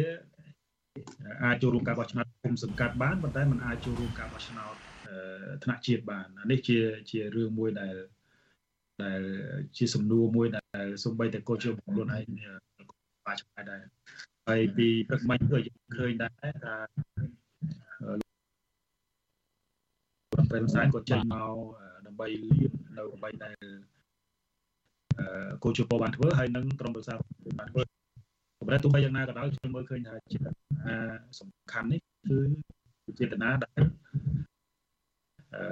អាចចូលរួមការបោះឆ្នោតគុំសង្កាត់បានប៉ុន្តែมันអាចចូលរួមការបោះឆ្នោតថ្នាក់ជាតិបាននេះជាជារឿងមួយដែលដែលជាសំណួរមួយដែលសំបីតែកោជខ្លួនឯងបាឆ្ងាយដែរ ហើយពីព្រឹកមិញក៏យើងឃើញដែរថាប្រេនសាយក៏ចេញមកដើម្បីលៀបនៅអ្វីដែលកោជពបានធ្វើហើយនឹងក្រុមប្រឹក្សាបានធ្វើប៉ុន្តែទោះបីយ៉ាងណាក៏ដោយខ្ញុំមើលឃើញថាជាសំខាន់នេះគឺចេតនាដែលអឺ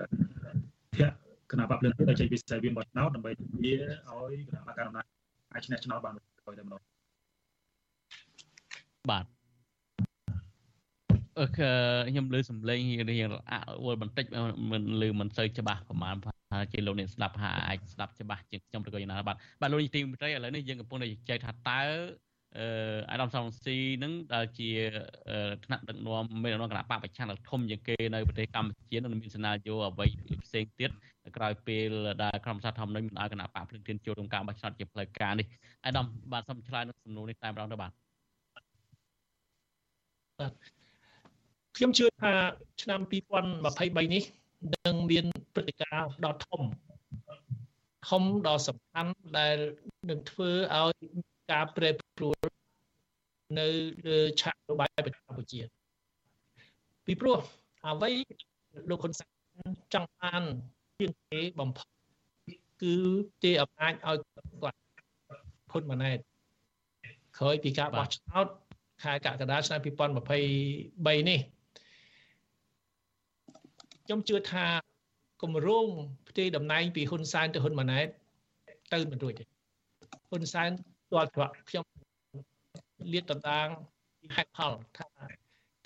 ភៈគណៈបព្វលឿនដែលចេញពីសាយវាបោះឆ្នោតដើម្បីធានាឲ្យគណៈបកកណ្ដាលអំណាចអាចឈ្នះឆ្នោតបានដោយតែម្ដង បាទអឺខ្ញុំលើសំឡេងរៀងអវល់បន្តិចមិនលើមិនសូវច្បាស់ប្រហែលថាជាលោកអ្នកស្ដាប់ហាអាចស្ដាប់ច្បាស់ជាងខ្ញុំឬក៏យ៉ាងណាបាទបាទលោកនាយទីមិត្តឥឡូវនេះយើងកំពុងតែជជែកថាតើអឺអាដាមសំស៊ីនឹងដែលជាថ្នាក់ដឹកនាំមេដឹកនាំគណៈបកប្រឆាំងដ៏ធំជាងគេនៅប្រទេសកម្ពុជានឹងមានសេណារីយ៉ូអ្វីផ្សេងទៀតក្រោយពេលដែលក្រុមសាធម្មនិកមិនឲ្យគណៈបកភ្លឹងទៀនចូលក្នុងការបោះឆ្នោតជាផ្លូវការនេះអាដាមបាទសូមឆ្លើយនឹងសំណួរនេះតែម្ដងទៅបាទ បាទខ្ញុំជឿថាឆ្នាំ2023នេះនឹងមានព្រឹត្តិការណ៍ដ៏ធំធំដ៏សំខាន់ដែលនឹងធ្វើឲ្យការប្រែប្រួលនៅលើឆាកនយោបាយប្រទេសកម្ពុជា ពីព្រោះអ្វីលោកហ៊ុនសែនចង់បានជាងគេបំផុតគឺទេអំណាចឲ្យគាត់ហ៊ុនម៉ាណែតក្រោយពីការបោះឆ្នោត ខែកក្កដាឆ្នាំ2023នេះខ្ញុំជឿថាគម្រោងផ្ទៃតំណែងពីហ៊ុនសែនទៅហ៊ុនម៉ាណែតទៅមិនរួចទេហ៊ុនសែនទាល់ត្រកខ្ញុំលាតតំដាងហេតុផលថា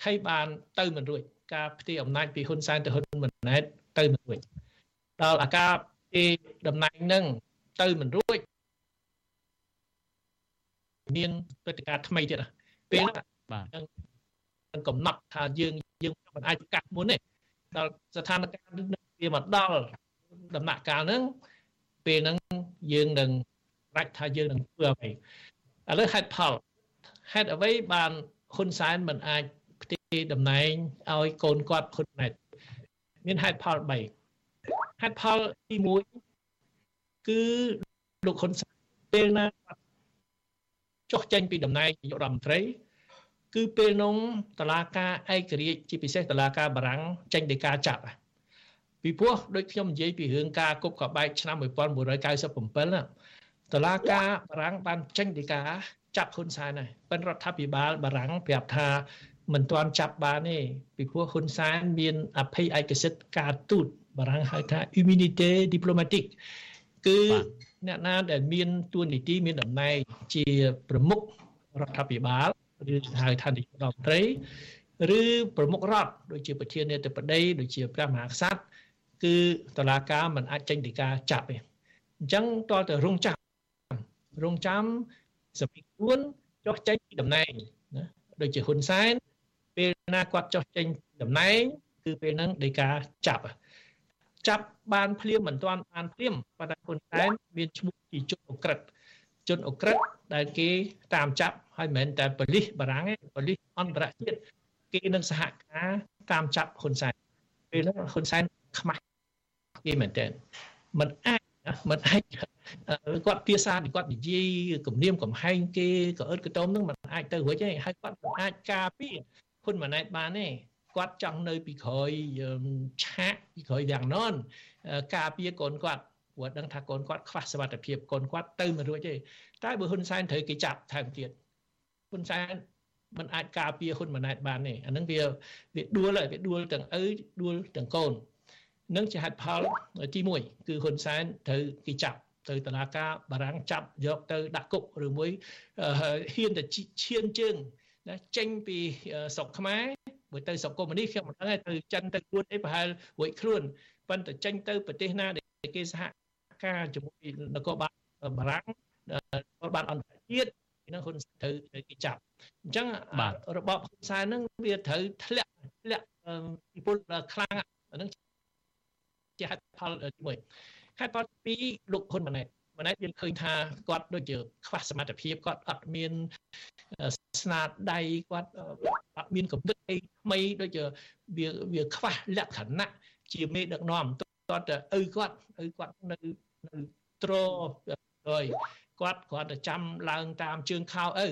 ថៃបានទៅមិនរួចការផ្ទៃអំណាចពីហ៊ុនសែនទៅហ៊ុនម៉ាណែតទៅមិនរួចដល់អាការផ្ទៃតំណែងនឹងទៅមិនរួចមានព្រឹត្តិការណ៍ថ្មីទៀតណា ពេលហ្នឹងបាទនឹងកំណត់ថាយើងយើងមិនអាចប្រកាសមុនទេដល់ស្ថានភាពនឹងវាមកដល់ដំណាក់កាលហ្នឹងពេលហ្នឹងយើងនឹងរាច់ថាយើងនឹងធ្វើអ្វីឥឡូវហេតុផលហេតុអ្វីបានហ៊ុនសែនមិនអាចផ្ទេរតំណែងឲ្យកូនគាត់ហ៊ុនម៉ាណែតមានហេតុផល3ហេតុផលទី1គឺលោកហ៊ុនសែនពេលណា ចុះចេញពីតំណែងនាយករដ្ឋមន្ត្រី គឺពេលនោះតឡាការឯករាជ្យជាពិសេសតឡាការបារាំងចេញដីកាចាប់ពីព្រោះដូចខ្ញុំនិយាយពីរឿងការគប់កបែកឆ្នាំ1997ណាតឡាការបារាំងបានចេញដីកាចាប់ហ៊ុនសែនហើយប៉ុន្តែរដ្ឋាភិបាលបារាំងប្រាប់ថាមិនទាន់ចាប់បានទេពីព្រោះហ៊ុនសែនមានអភ័យឯកសិទ្ធិការទូតបារាំងហៅថា immunité diplomatique គឺ អ្នកណាដែលមានទួនាទីមានតំណែងជាប្រមុខរដ្ឋាភិបាលឬហៅថានាយករដ្ឋមន្ត្រីឬប្រមុខរដ្ឋដូចជាប្រធានាធិបតីដូចជាព្រះមហាក្សត្រគឺតឡាការមិនអាចចេញដីកាចាប់ទេអញ្ចឹងតើទៅរងចាំរងចាំសម្ភារខ្លួនចុះចេញពីតំណែងណាដូចជាហ៊ុនសែនពេលណាគាត់ចុះចេញតំណែងគឺពេលហ្នឹងដីកាចាប់ ចាប់បានភ្លាមមិនទាន់បានភ្លាមប៉ុន្តែហ៊ុនសែនមានឈ្មោះជាជនអក្រិតជនអក្រិតដែលគេតាមចាប់ហើយមិនមែនតែប៉ូលីសបារាំងទេប៉ូលីសអន្តរជាតិគេនឹងសហការតាមចាប់ហ៊ុនសែនពេលហ្នឹងហ៊ុនសែនខ្មាស់គេមែនតើมันអាចมันអាចគាត់ភាសាគាត់និយាយគំនាមកំហែងគេក៏អឺតកតោមនឹងมันអាចទៅរួចទេហើយគាត់មិនអាចការពារហ៊ុនម៉ាណែតបានទេ គាត់ចង់នៅពីក្រោយឆាកពីក្រោយវាំងននការពារកូនគាត់ព្រោះដឹងថាកូនគាត់ខ្វះសមត្ថភាពកូនគាត់ទៅមិនរួចទេតែបើហ៊ុនសែនត្រូវគេចាប់ថែមទៀតហ៊ុនសែនมันអាចការពារហ៊ុនម៉ាណែតបានទេអានឹងវាវាដួលវាដួលទាំងឪដួលទាំងកូននឹងជាហេតុផលទី1គឺហ៊ុនសែនត្រូវគេចាប់ទៅតឡាការបារាំងចាប់យកទៅដាក់គុកឬមួយហ៊ានតែឈានជើងណាចេញពីស្រុកខ្មែរ បើទៅស្រុកកុម្មុយនីសខ្ញុំមិនដឹងទៅចិនទៅខ្លួនអីប្រហែលរួចខ្លួនប៉ុន្តែចេញទៅប្រទេសណាដែលគេសហការជាមួយនគរបាលបារាំងបានអន្តរជាតិនឹងហ៊ុនត្រូវគេចាប់អញ្ចឹងរបបហ៊ុនសែនហ្នឹងវាត្រូវធ្លាក់ធ្លាក់ពីពលខ្លាំងហ្នឹងជាហេតុផលទី1ហេតុផលទី2លោកហ៊ុនម៉ាណែតម៉ាណែតយើងឃើញថាគាត់ដូចជាខ្វះសមត្ថភាពគាត់អត់មានស្នាដៃគាត់ អត់មានកំណត់អីថ្មីដូចជាវាវាខ្វះលក្ខណៈជាមេដឹកនាំតើតើឪគាត់ឪគាត់នៅនៅត្រហើយគាត់គាត់ទៅចាំឡើងតាមជើងខោឪ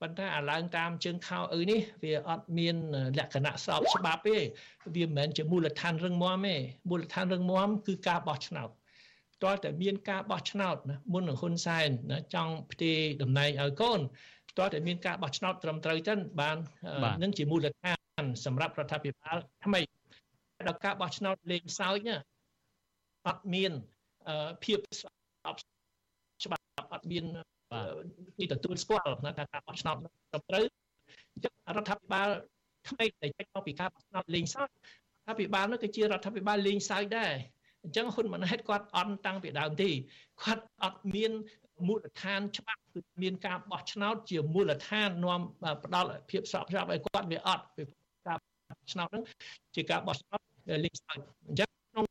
ប៉ុន្តែអាឡើងតាមជើងខោឪនេះវាអត់មានលក្ខណៈស្របច្បាប់ទេវាមិនមែនជាមូលដ្ឋានរឹងមាំទេមូលដ្ឋានរឹងមាំគឺការបោះឆ្នោតតើតែមានការបោះឆ្នោតណាមុននឹងហ៊ុនសែនណាចង់ផ្ទេរតំណែងឲ្យកូន តើតែមានការបោះឆ្នោតត្រឹមត្រូវទៅបាននឹងជាមូលដ្ឋានសម្រាប់រដ្ឋាភិបាលថ្មីដល់ការបោះឆ្នោតលេងសើចណាអត់មានភាពស្អប់ច្បាប់អត់មានទីទទួលស្គាល់ថាការបោះឆ្នោតត្រឹមត្រូវអញ្ចឹងរដ្ឋាភិបាលថ្មីដែលចេញមកពីការបោះឆ្នោតលេងសើចរដ្ឋាភិបាលនោះគឺជារដ្ឋាភិបាលលេងសើចដែរអញ្ចឹងហ៊ុនម៉ាណែតគាត់អន់តាំងពីដើមទេគាត់អត់មាន មូលដ្ឋានច្បាប់គឺមានការបោះឆ្នោតជាមូលដ្ឋាននាំផ្ដល់ភាពស្របច្បាប់ឲ្យគាត់វាអត់ពីការបោះឆ្នោតហ្នឹងជាការបោះឆ្នោតលេងសើចអញ្ចឹងក្នុង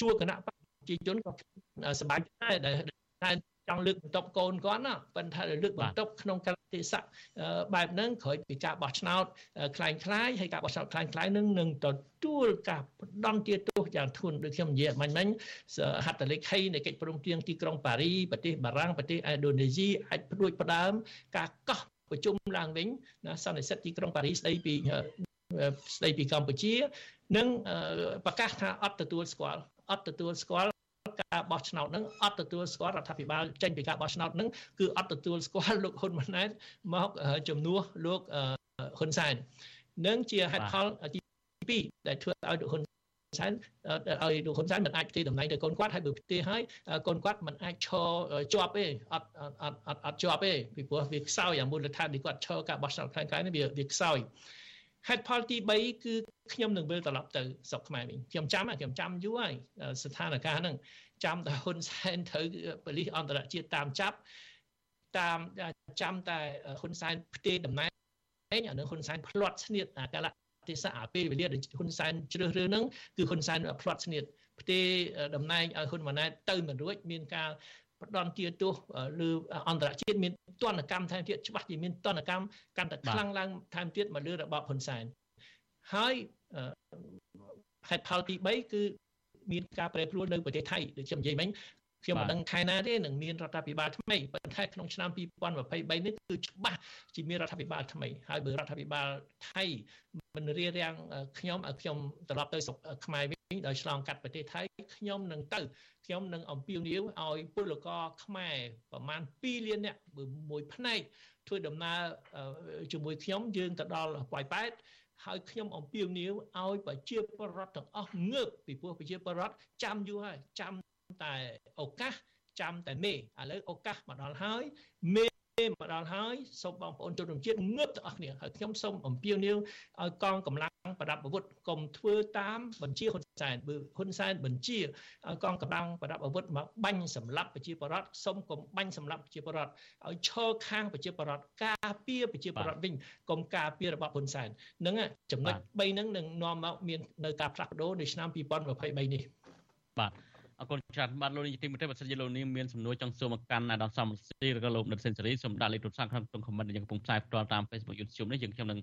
ជួរគណៈប្រជាជនក៏សប្បាយដែរដែល ចង់លើកបន្ទប់កូនគាត់ណាប៉ុន្តែលើកបន្ទប់ក្នុងកលតិស័កបែបហ្នឹងក្រោយពីការបោះឆ្នោតคล้ายคล้ายហើយការបោះឆ្នោតคล้ายคล้ายនឹងនឹងទទួលការផ្ដន់ទាទោសយ៉ាងធ្ងន់ដូចខ្ញុំនិយាយមិញមិញហត្ថលេខីនៃកិច្ចព្រមព្រៀងទីក្រុងប៉ារីប្រទេសបារាំងប្រទេសឥណ្ឌូនេស៊ីអាចព្រួយផ្ដើមការកោះប្រជុំឡើងវិញណាសន្និសីទទីក្រុងប៉ារីស្ដីពីស្ដីពីកម្ពុជានឹងប្រកាសថាអត់ទទួលស្គាល់អត់ទទួលស្គាល់ ការបោះឆ្នោតហ្នឹងអត់ទទួលស្គាល់រដ្ឋាភិបាលចេញពីការបោះឆ្នោតហ្នឹងគឺអត់ទទួលស្គាល់លោកហ៊ុនម៉ាណែតមកជំនួសលោកហ៊ុនសែននឹងជាហេតុផលទី2ដែលធ្វើឲ្យលោកហ៊ុនសែនឲ្យលោកហ៊ុនសែនមិនអាចផ្ទេរតំណែងទៅកូនគាត់ហើយបើផ្ទេរហើយកូនគាត់មិនអាចឈរជាប់ទេអត់អត់អត់អត់ជាប់ទេពីព្រោះវាខ្សោយអាមូលដ្ឋានដែលគាត់ឈរការបោះឆ្នោតខ្លាំងៗនេះវាវាខ្សោយ ហេតុផលទី3គឺខ្ញុំនឹងវិលត្រឡប់ទៅស្រុកខ្មែរវិញខ្ញុំចាំខ្ញុំចាំយូរហើយស្ថានភាពហ្នឹងចាំតែហ៊ុនសែនត្រូវប៉ូលីសអន្តរជាតិតាមចាប់តាមចាំតែហ៊ុនសែនផ្ទេរតំណែងអានឹងហ៊ុនសែនផ្្លាត់ស្នៀតអាកាលៈទេសៈអាពេលវេលាដែលហ៊ុនសែនជ្រើសរើសហ្នឹងគឺហ៊ុនសែនផ្្លាត់ស្នៀតផ្ទេរតំណែងឲ្យហ៊ុនម៉ាណែតទៅមិនរួចមានការ បដន់ទាទោសឬអន្តរជាតិមានទណ្ឌកម្មថែមទៀតច្បាស់ជាមានទណ្ឌកម្មកាន់តែខ្លាំងឡើងថែមទៀតមកលើរបបហ៊ុនសែនហើយហេតុផលទី3គឺមានការប្រែប្រួលនៅប្រទេសថៃដូចខ្ញុំនិយាយមិញខ្ញុំមិនដឹងខែណាទេនឹងមានរដ្ឋាភិបាលថ្មីប៉ុន្តែក្នុងឆ្នាំ2023នេះគឺច្បាស់ជាមានរដ្ឋាភិបាលថ្មីហើយបើរដ្ឋាភិបាលថៃ មិនរៀបរៀងខ្ញុំឲ្យខ្ញុំត្រឡប់ទៅស្រុកខ្មែរវិញដោយឆ្លងកាត់ប្រទេសថៃខ្ញុំនឹងទៅខ្ញុំនឹងអំពាវនាវឲ្យពលករខ្មែរប្រមាណ2លាននាក់មួយផ្នែកធ្វើដំណើរជាមួយខ្ញុំយើងទៅដល់ប៉ោយប៉ែតហើយខ្ញុំអំពាវនាវឲ្យប្រជាពលរដ្ឋទាំងអស់ងើបពីព្រោះប្រជាពលរដ្ឋចាំយូរហើយចាំតែឱកាសចាំតែមេឥឡូវឱកាសមកដល់ហើយមេ មកដល់ហើយសូមបងប្អូនជនរួមជាតិងើបទាំងអស់គ្នាហើយខ្ញុំសូមអំពាវនាវឲ្យកងកម្លាំងប្រដាប់អាវុធកុំធ្វើតាមបញ្ជាហ៊ុនសែនបើហ៊ុនសែនបញ្ជាឲ្យកងកម្លាំងប្រដាប់អាវុធមកបាញ់សម្លាប់ប្រជាពលរដ្ឋសូមកុំបាញ់សម្លាប់ប្រជាពលរដ្ឋឲ្យឈរខាងប្រជាពលរដ្ឋការពារប្រជាពលរដ្ឋវិញកុំការពាររបបហ៊ុនសែនហ្នឹងចំណុច3ហ្នឹងនឹងនាំមកមាននៅការផ្លាស់ប្ដូរនៅឆ្នាំ2023នេះបាទ អរគុណច្រើនបាទលោកនាយកទីមេត្រីបើសិនជាលោកនាងមានសំណួរចង់សួរមកកាន់អាដាមសំស៊ីឬក៏លោកនិតសេនស៊ូរីសូមដាក់លេខទូរស័ព្ទក្នុងក្នុងខមមិនយើងកំពុងផ្សាយផ្ទាល់តាម Facebook YouTube នេះយើងខ្ញុំនឹង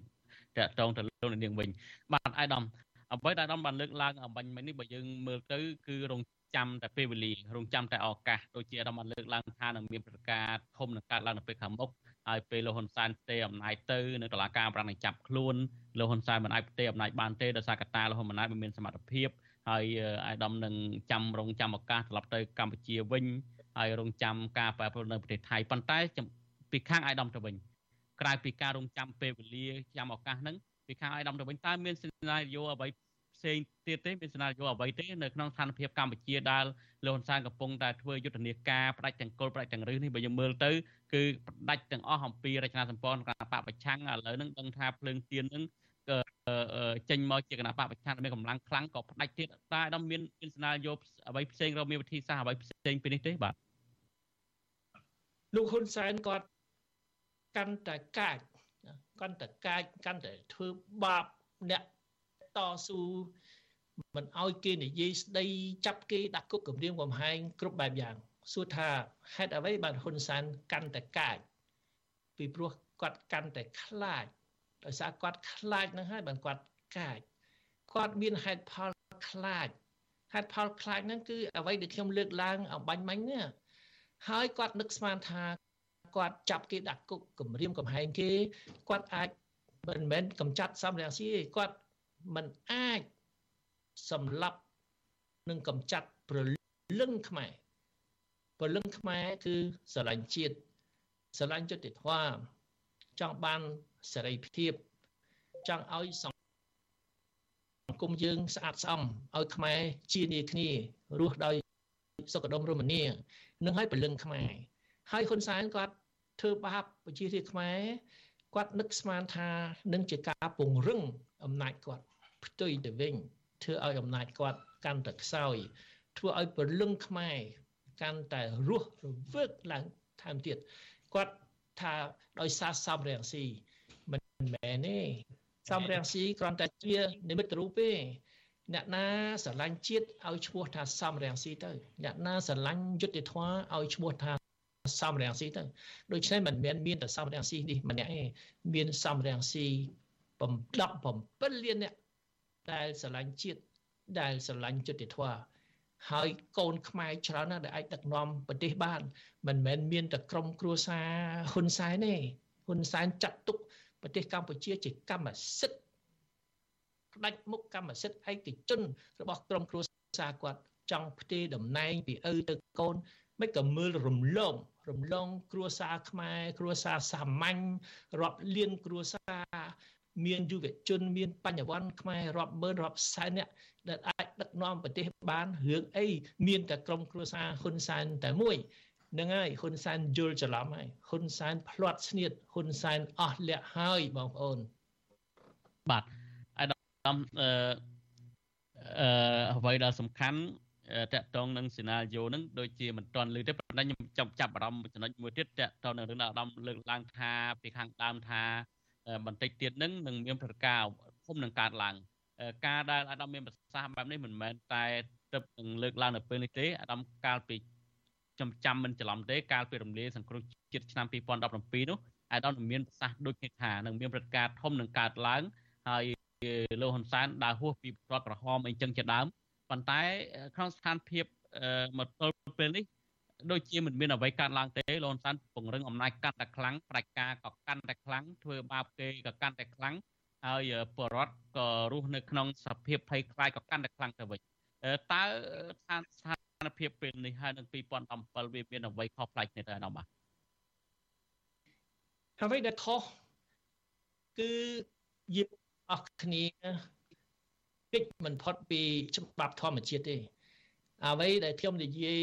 តាក់ទងទៅលោកនាងវិញបាទអាដាមអ្វីដែលអាដាមបានលើកឡើងអំបញ្ញមិញនេះបើយើងមើលទៅគឺរងចាំតែពេលវេលារងចាំតែឱកាសដូចជាអាដាមបានលើកឡើងថានឹងមានប្រកាសធំនឹងកើតឡើងនៅពេលខាងមុខហើយពេលលោកហ៊ុនសែនផ្ទេរអំណាចទៅនៅតុលាការប្រាំងនឹងចាប់ខ្លួនលោកហ៊ុនសែនមិនអាចផ្ទេរអំណាចបានទេដោយសារកត្តាលោកហ៊ុនម៉ាណែតមិនមានសមត្ថភាព ហើយអាយដាមនឹងចាំរងចាំឱកាសត្រឡប់ទៅកម្ពុជាវិញហើយរងចាំការប្រែប្រួលនៅប្រទេសថៃប៉ុន្តែពីខាងអាយដាមទៅវិញក្រៅពីការរងចាំពេលវេលាចាំឱកាសហ្នឹងពីខាងអាយដាមទៅវិញតើមានសេណារីយ៉ូអ្វីផ្សេងទៀតទេមានសេណារីយ៉ូអ្វីទេនៅក្នុងស្ថានភាពកម្ពុជាដែលលោកហ៊ុនសែនកំពុងតែធ្វើយុទ្ធនាការផ្ដាច់ទាំងគល់ផ្ដាច់ទាំងរឹសនេះបើយើងមើលទៅគឺផ្ដាច់ទាំងអស់អំពីរចនាសម្ព័ន្ធគណៈបកប្រឆាំងឥឡូវហ្នឹងដឹងថាភ្លើងទៀនហ្នឹង ចេញមកជាគណៈបកប្រឆាំងមានកម្លាំងខ្លាំងក៏ផ្ដាច់ទៀតតែដល់មានមានស្នាលយកអ្វីផ្សេងរកមានវិធីសាស្ត្រអ្វីផ្សេងពីនេះទេបាទលោកហ៊ុនសែនគាត់កាន់តែកាចកាន់តែកាចកាន់តែធ្វើបាបអ្នកតស៊ូមិនឲ្យគេនិយាយស្ដីចាប់គេដាក់គុកគម្រាមកំហែងគ្រប់បែបយ៉ាងសួរថាហេតុអ្វីបានហ៊ុនសែនកាន់តែកាចពីព្រោះគាត់កាន់តែខ្លាច ដោយសារគាត់ខ្លាចនឹងហើយបានគាត់កាចគាត់មានហេតុផលខ្លាចហេតុផលខ្លាចហ្នឹងគឺអ្វីដែលខ្ញុំលើកឡើងអំបញ្ញមិញនេះហើយគាត់នឹកស្មានថាគាត់ចាប់គេដាក់គុកគម្រាមកំហែងគេគាត់អាចមិនមែនកំចាត់សំរងស៊ីទេគាត់មិនអាចសម្លាប់និងកំចាត់ប្រលឹងខ្មែរប្រលឹងខ្មែរគឺស្រឡាញ់ជាតិស្រឡាញ់យុត្តិធម៌ ចង់បានសេរីភាព ចង់ឲ្យសង្គមយើងស្អាតស្អំឲ្យខ្មែរជានីគ្នារស់ដោយសុខដុមរមនានឹងឲ្យពលឹងខ្មែរហើយហ៊ុនសែនគាត់ធ្វើបាបប្រជារាស្ត្រខ្មែរគាត់នឹកស្មានថានឹងជាការពង្រឹងអំណាចគាត់ផ្ទុយទៅវិញធ្វើឲ្យអំណាចគាត់កាន់តែខ្សោយធ្វើឲ្យពលឹងខ្មែរកាន់តែរស់រវើកឡើងថែមទៀតគាត់ ថាដោយសារសំរងស៊ីមែនទេសំរងស៊ីគ្រាន់តែជានិមិត្តរូបទេអ្នកណាស្រឡាញ់ជាតិឲ្យឈ្មោះថាសំរងស៊ីទៅអ្នកណាស្រឡាញ់យុត្តិធម៌ឲ្យឈ្មោះថាសំរងស៊ីទៅដូច្នេះមិនមែនមានតែសំរងស៊ីនេះម្នាក់ទេមានសំរងស៊ី17លានអ្នកដែលស្រឡាញ់ជាតិដែលស្រឡាញ់យុត្តិធម៌ ហើយកូនខ្មែរច្រើនណាស់ដែលអាចដឹកនាំប្រទេសបាន មិនមែនមានតែក្រុមគ្រួសារហ៊ុនសែនទេហ៊ុនសែនចាត់ទុកប្រទេសកម្ពុជាជាកម្មសិទ្ធិផ្ដាច់មុខកម្មសិទ្ធិឯកជនរបស់ក្រុមគ្រួសារគាត់ចង់ផ្ទេរតំណែងពីឪទៅកូនមិនក៏មើលរំលងរំលងគ្រួសារខ្មែរគ្រួសារសាមញ្ញរាប់លានគ្រួសារមានយុវជនមានបញ្ញវន្តខ្មែររាប់ម៉ឺនរាប់សែនអ្នក ដែលអាចដឹកនាំប្រទេសបានរឿងអីមានតែក្រុមគ្រួសារហ៊ុនសែនតែមួយនឹងហើយហ៊ុនសែនយល់ច្រឡំហើយហ៊ុនសែនផ្លាត់ស្នៀតហ៊ុនសែនអស់លក្ខហើយបងប្អូនបាទអាដាមអឺអឺអ្វីដែលសំខាន់តកតងនឹងសេណារីយ៉ូនឹងដូចជាមិនទាន់លើទេប៉ុន្តែខ្ញុំចាប់ចាប់អារម្មណ៍ចំណុចមួយទៀតតកតងនឹងរឿងដែលអាដាមលើកឡើងថាពីខាងដើមថាបន្តិចទៀតនឹងនឹងមានប្រកាសភូមិនឹងកើតឡើង ការដែលអាដាមមានប្រសាសន៍បែបនេះមិនមែនតែទៅនឹងលើកឡើងនៅពេលនេះទេអាដាមកាលពីខ្ញុំចាំមិនច្រឡំទេកាលពីរំលាយសង្គ្រោះជាតិឆ្នាំ2017នោះអាដាមមានប្រសាសន៍ដូចនេះថានឹងមានព្រឹត្តិការណ៍ធំនឹងកើតឡើងហើយលោកហ៊ុនសែនដើរហួសពីរដ្ឋប្រហមអីចឹងជាដើមប៉ុន្តែក្នុងស្ថានភាពមកទល់ពេលនេះដូចជាមិនមានអ្វីកើតឡើងទេលោកហ៊ុនសែនពង្រឹងអំណាចកាន់តែខ្លាំងផ្ដាច់ការក៏កាន់តែខ្លាំងធ្វើបាបគេក៏កាន់តែខ្លាំង ហើយបរដ្ឋក៏រស់នៅក្នុងសភាពភ័យខ្លាចក៏កាន់តែខ្លាំងទៅវិញតើស្ថានស្ថានភាពពេលនេះហើយនឹង2017វាមានអ្វីខុសប្លែកគ្នាទៅអត់បាទអ្វីដែលខុសគឺយើងអស់គ្នាគេចមិនផុតពីច្បាប់ធម្មជាតិទេអ្វីដែលខ្ញុំនិយាយ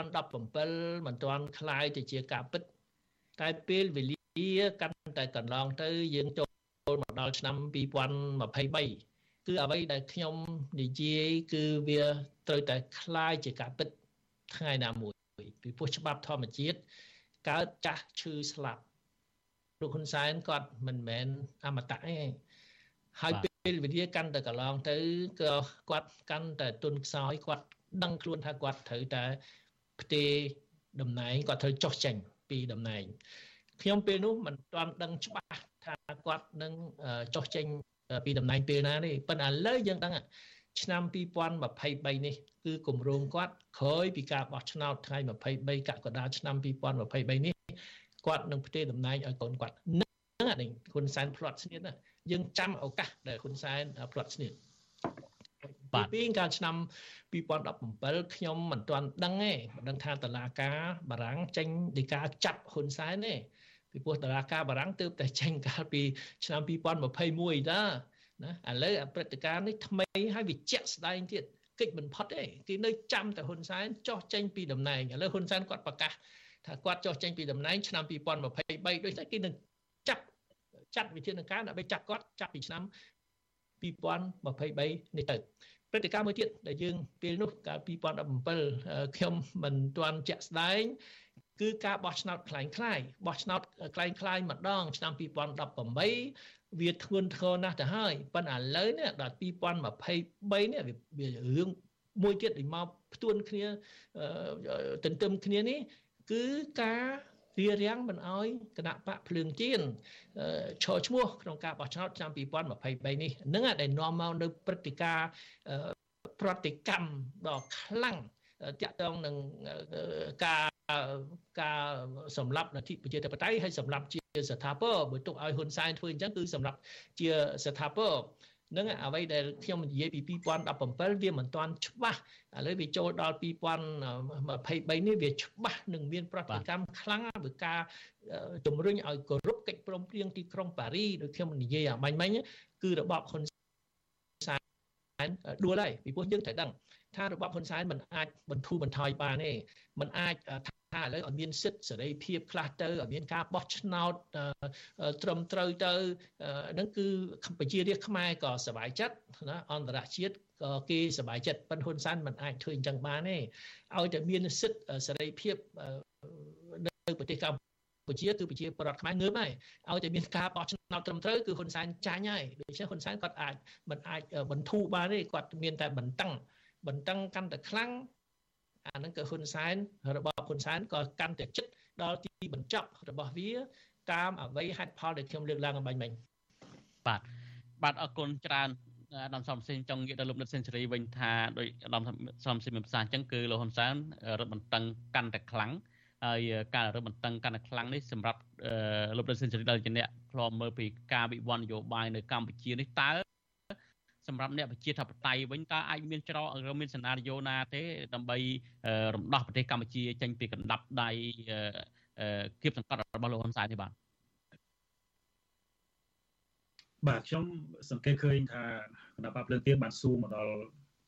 2017មិនទាន់คล้ายទៅជាការពិតតែពេលវេលាកាន់តែកន្លងទៅយើងចូល មកដល់ឆ្នាំ2023គឺអ្វីដែលខ្ញុំនិយាយគឺវាត្រូវតែคล้ายជាការពិតថ្ងៃណាមួយពីព្រោះច្បាប់ធម្មជាតិកើតចាស់ឈឺស្លាប់លោកហ៊ុនសែនគាត់មិនមែនអមតៈទេហើយពេលវេលាកាន់តែកន្លងទៅក៏គាត់កាន់តែទុនខ្សោយគាត់ដឹងខ្លួនថាគាត់ត្រូវតែផ្ទេតំណែងគាត់ត្រូវចុះចេញពីតំណែងខ្ញុំពេលនោះមិនទាន់ដឹងច្បាស់ថា គាត់នឹងចុះចេញពីតំណែងពេលណាទេប៉ុន្តែឥឡូវយើងដឹងឆ្នាំ2023នេះគឺគម្រោងគាត់ក្រោយពីការបោះឆ្នោតថ្ងៃ23កក្កដាឆ្នាំ2023នេះគាត់នឹងផ្ទេរតំណែងឲ្យកូនគាត់នឹងអានេះហ៊ុនសែនផ្្លាត់ស្នៀតណាយើងចាំឱកាសដែលហ៊ុនសែនផ្្លាត់ស្នៀតបាទពីកាលឆ្នាំ2017ខ្ញុំមិនទាន់ដឹងទេមិនដឹងថាតឡាការបារាំងចេញដីកាចាប់ហ៊ុនសែនទេ ពីព្រោះតឡាការបារាំងទើបតែចេញកាលពីឆ្នាំ2021តាណាឥឡូវអព្រឹត្តិការណ៍នេះថ្មីហើយវាជាក់ស្ដែងទៀតកិច្ចមិនផុតទេគេនៅចាំតែហ៊ុនសែនចោះចេញពីតំណែងឥឡូវហ៊ុនសែនគាត់ប្រកាសថាគាត់ចោះចេញពីតំណែងឆ្នាំ2023ដូចតែគេនឹងចាប់ចាត់វិធានការដើម្បីចាប់គាត់ចាប់ពីឆ្នាំ2023នេះទៅព្រឹត្តិការណ៍មួយទៀតដែលយើងពេលនោះកាល2017ខ្ញុំមិនទាន់ជាក់ស្ដែង គឺការបោះឆ្នោតคล้ายคล้ายបោះឆ្នោតคล้ายคล้ายម្ដងឆ្នាំ2018វាធ្ងន់ធ្ងរណាស់ទៅហើយប៉ុន្តែឥឡូវនេះដល់2023នេះវារឿងមួយទៀតដែលមកផ្ទួនគ្នាទន្ទឹមគ្នានេះគឺការរារាំងមិនអោយគណៈបកភ្លើងទៀនឈរឈ្មោះក្នុងការបោះឆ្នោតឆ្នាំ2023នេះនឹងដែលនាំមកនៅព្រឹត្តិការណ៍ប្រតិកម្មដ៏ខ្លាំងតាក់ទងនឹងការ ការសម្រាប់នទ្ធិប្រជាធិបតេយ្យហើយសម្រាប់ជាស្ថាពរបើទុកឲ្យហ៊ុនសែនធ្វើអញ្ចឹងគឺសម្រាប់ជាស្ថាពរនឹងអ្វីដែលខ្ញុំនិយាយពី2017វាមិនទាន់ច្បាស់ឥឡូវវាចូលដល់2023នេះវាច្បាស់នឹងមានប្រតិកម្មខ្លាំងពីការជំរុញឲ្យគោរពកិច្ចព្រមព្រៀងទីក្រុងប៉ារីដូចខ្ញុំនិយាយអាបាញ់មិញគឺរបបហ៊ុនសែនដួលហើយពីព្រោះយើងត្រូវដឹងថារបបហ៊ុនសែនមិនអាចបន្ធូរបន្ថយបានទេมันអាច ថាឥឡូវឲ្យមានសិទ្ធិសេរីភាពខ្លះទៅឲ្យមានការបោះឆ្នោតត្រឹមត្រូវទៅហ្នឹងគឺប្រជារាស្ត្រខ្មែរក៏សប្បាយចិត្តណាអន្តរជាតិក៏គេសប្បាយចិត្តប៉ុន្តែហ៊ុនសែនមិនអាចធ្វើអញ្ចឹងបានទេឲ្យតែមានសិទ្ធិសេរីភាពនៅប្រទេសកម្ពុជាគឺប្រជាប្រដ្ឋខ្មែរងើបហើយឲ្យតែមានការបោះឆ្នោតត្រឹមត្រូវគឺហ៊ុនសែនចាញ់ហើយដូច្នេះហ៊ុនសែនគាត់អាចមិនអាចបន្ធូរបានទេគាត់មានតែបន្តឹងបន្តឹងកាន់តែខ្លាំង អានឹងគឺហ៊ុនសែនរបស់ហ៊ុនសែនក៏កាន់តែចិត្តដល់ទីបញ្ចប់របស់វា តាមអ្វីហេតុផលដែលខ្ញុំលើកឡើងអំបញ្ញមិញបាទបាទអរគុណច្រើនអាដាមសំសិនចង់និយាយដល់លោកនិតសេនស៊ូរីវិញថាដោយអាដាមសំសិនមានប្រសាសន៍អញ្ចឹងគឺលោកហ៊ុនសែនរឹតបន្តឹងកាន់តែខ្លាំងហើយការរឹតបន្តឹងកាន់តែខ្លាំងនេះសម្រាប់លោកនិតសេនស៊ូរីដែលជាអ្នកធ្លាប់មើលពីការវិវត្តនយោបាយនៅកម្ពុជានេះតើ សម្រាប់អ្នកប្រជាធិបតេយ្យវិញតើអាចមានច្រកឬមានសេណារីយ៉ូណាទេដើម្បីរំដោះប្រទេសកម្ពុជាចេញពីកណ្ដាប់ដៃគៀបសង្កត់របស់លោកហ៊ុនសែននេះបាទបាទខ្ញុំសង្កេតឃើញថាគណៈបកភ្លើងទៀនបានស៊ូមកដល់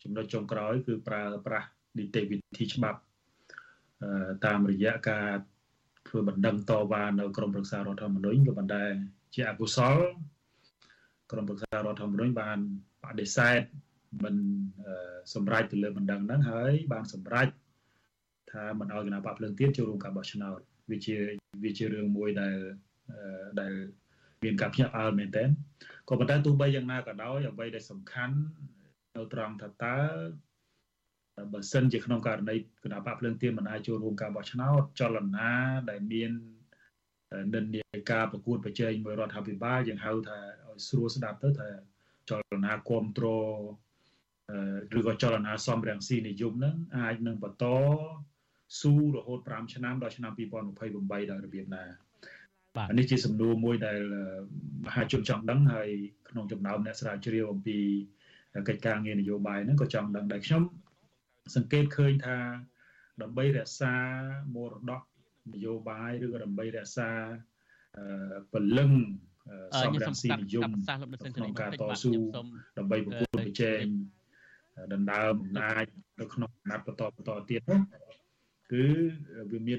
ចំណុចចុងក្រោយ គឺប្រើប្រាស់នីតិវិធីច្បាប់តាមរយៈការធ្វើបណ្ដឹងតវ៉ានៅក្រមប្រឹក្សារដ្ឋធម្មនុញ្ញក៏ប៉ុន្តែជាអកុសលក្រមប្រឹក្សារដ្ឋធម្មនុញ្ញបាន បដិសេធមិនសម្រេចទៅលើបណ្ដឹងហ្នឹងហើយបានសម្រេចថាមិនឲ្យគណៈបកភ្លើងទៀនចូលរួមការបោះឆ្នោតវាជាវាជារឿងមួយដែលដែលមានការភ្ញាក់ផ្អើលមែនទែនក៏ប៉ុន្តែទោះបីយ៉ាងណាក៏ដោយអ្វីដែលសំខាន់នៅត្រង់ថាតើបើសិនជាក្នុងករណីគណៈបកភ្លើងទៀនមិនអាចចូលរួមការបោះឆ្នោតចលនាដែលមាននិន្នាការប្រកួតប្រជែងមួយរដ្ឋាភិបាលយើងហៅថាឲ្យស្រួលស្ដាប់ទៅថា ចលនាគ្រប់គ្រងឬក៏ចលនាសំរងស៊ីនិយមហ្នឹងអាចនឹងបន្តស៊ូរហូត5ឆ្នាំដល់ឆ្នាំ2028ដោយរបៀបណាបាទនេះជាសំណួរមួយដែលមហាជនចង់ដឹងហើយក្នុងចំណោមអ្នកស្រាវជ្រាវអំពីកិច្ចការងារនយោបាយហ្នឹងក៏ចង់ដឹងដែរខ្ញុំសង្កេតឃើញថាដើម្បីរក្សាមរតកនយោបាយឬក៏ដើម្បីរក្សាពលឹង សំរងស៊ីនិយមក្នុងការតស៊ូដើម្បីប្រកួតប្រជែងដណ្ដើមអំណាចនៅក្នុងអាណត្តិបន្តបន្តទៀតនោះគឺវាមាន